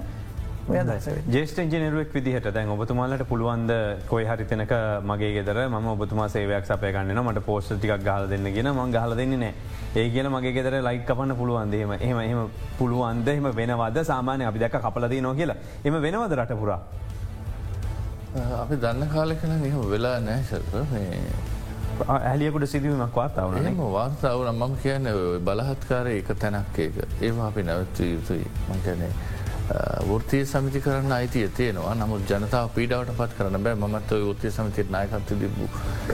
ජේෂ්ට ඉජනරුවක් විදිහට දැන් ඔබතුමාලට පුළුවන්ද කොයි හරිතනක මගේ ගෙදර ම ඔබතුමා සේවයක් සපයගන්න මට පෝස්ට ටික් ගහල දෙන්න ගෙන ම ගහල දෙන්නේ නෑ. ඒ කියන මගේ ගෙදර ලයික් කපන්න පුළුවන්දේම එහම එහම පුළුවන්ද? එම වෙනවද? සාමානය අපි දැක කපලදී නෝ කියලා. එම වෙනවද රට පුරා අපි දන්න කාලෙකන නිහම වෙලා නෑසර ඇලියකුට සිදුවීමක් වාතාවන එම වාර්තාවන මම කියන්න බලහත්කාර එක තැනක් ඒක. ඒවා අපි නැවත්ව යුතුයි. මංකැනේ. වෘතිය සමිති කරන්න අයිතිය තියෙනවා. නමුත් ජනතාව පීඩාවට පත් කරන බෑ. මත් ෘතිය සමිතියට නායකත්ව තිබූ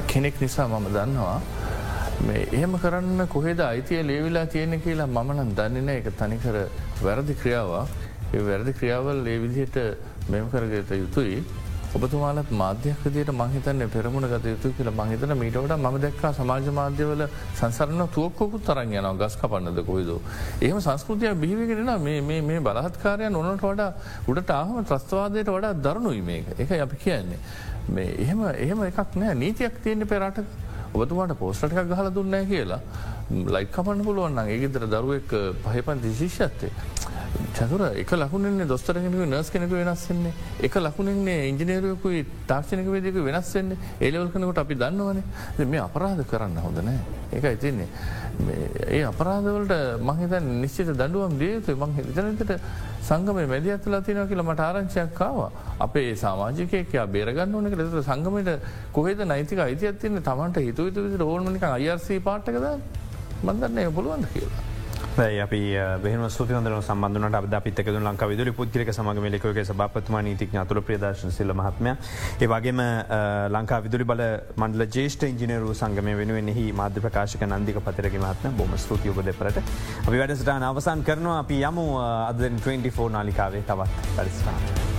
කෙනෙක් නිසා මම දන්නවා. මේ එහෙම කරන්න කොහෙද අයිතිය ලේවිලා තියෙන කියලා මමනන් දන්නන එක තනිකර වැරදි ක්‍රියාවක්. ඒ වැරදි ක්‍රියාවල් ඒ විදිහට මෙම කරගත යුතුයි ඔබතුමාලත් මාධ්‍යකදයට මහිතන්න පෙරමුණ ගත යුතු කියල මහිතන මීටවට ම දැක්කා සමාජ මාධ්‍යවල සංසරන තුවක්කොකුත් තරන් යන ගස් කපන්නද කොයිද. ඒම සංස්කෘතිය බිහිවිගෙනෙන මේ බලහත්කාරයන් ඔනට වඩා උඩට ආහම ත්‍රස්තවාදයට වඩා දරුණුයි මේක එක අපි කියන්නේ. එහෙම එහෙම එකක් නෑ නීතියක් තියෙන්න්න පෙරට ඔබතුමාට පෝස්ටටක් ගහල දුන්නෑ කියලා ලයික් කපන්න පුළුවන්න ඒගෙදර දරුවෙක් පහපන් දිශිෂ්‍යත්තේ. චතුර එක ලකුණන්නේ දොස්තර කෙනෙක නර්ස් කෙනෙක වෙනස්සෙන්නේ එක ලකුණන්නේ ඉංජිනේරයකුයි තාක්ෂණක වේදක වෙනස්සෙන්නේ ඒලවල් කනකට අපි දන්නවනේ. මේ අපරාධ කරන්න හොඳනෑ ඒක ඉතින්නේ ඒ අපරාධවලට මහිත නිශ්චිත දඩුවම් දියයුතු මං හිතනතට සංගම මැදි ඇතුලා තිනව කියලා මට ආරංචයක් කාව අපේ සාමාජිකයක් බේරගන්න ඕනක ෙත සංගමට කොහෙද නයිතික අයිතියත්තින්න තමන්ට හිතු විතු ඕනමනික අයර්සී පාටකද මන්දන්න පුළුවන්ද කියලා. අපි බෙහම සුතින්දර සම්බන්ධනට අද අපිතක ලංක විදුලි පුද්ගලික සමග මෙලෙකගේ සභාපත්තුමා නීතික් අතුළ ප්‍රදර්ශන සිල්ල මහත්මය. ඒවාගේම ලංකා විදුලි බල මන්ඩල ජේෂ්ට ඉංජිනරු සංගම වෙනුවෙනෙහි මාධ්‍ය ප්‍රකාශක නන්දික පතරක මහත්ම බොම ස්තුතිය ඔබදපරට අපි වැඩසට අවසන් කරනවා. අපි යමු අද 24 නාලිකාවේ තවත් පරිස්ථාන.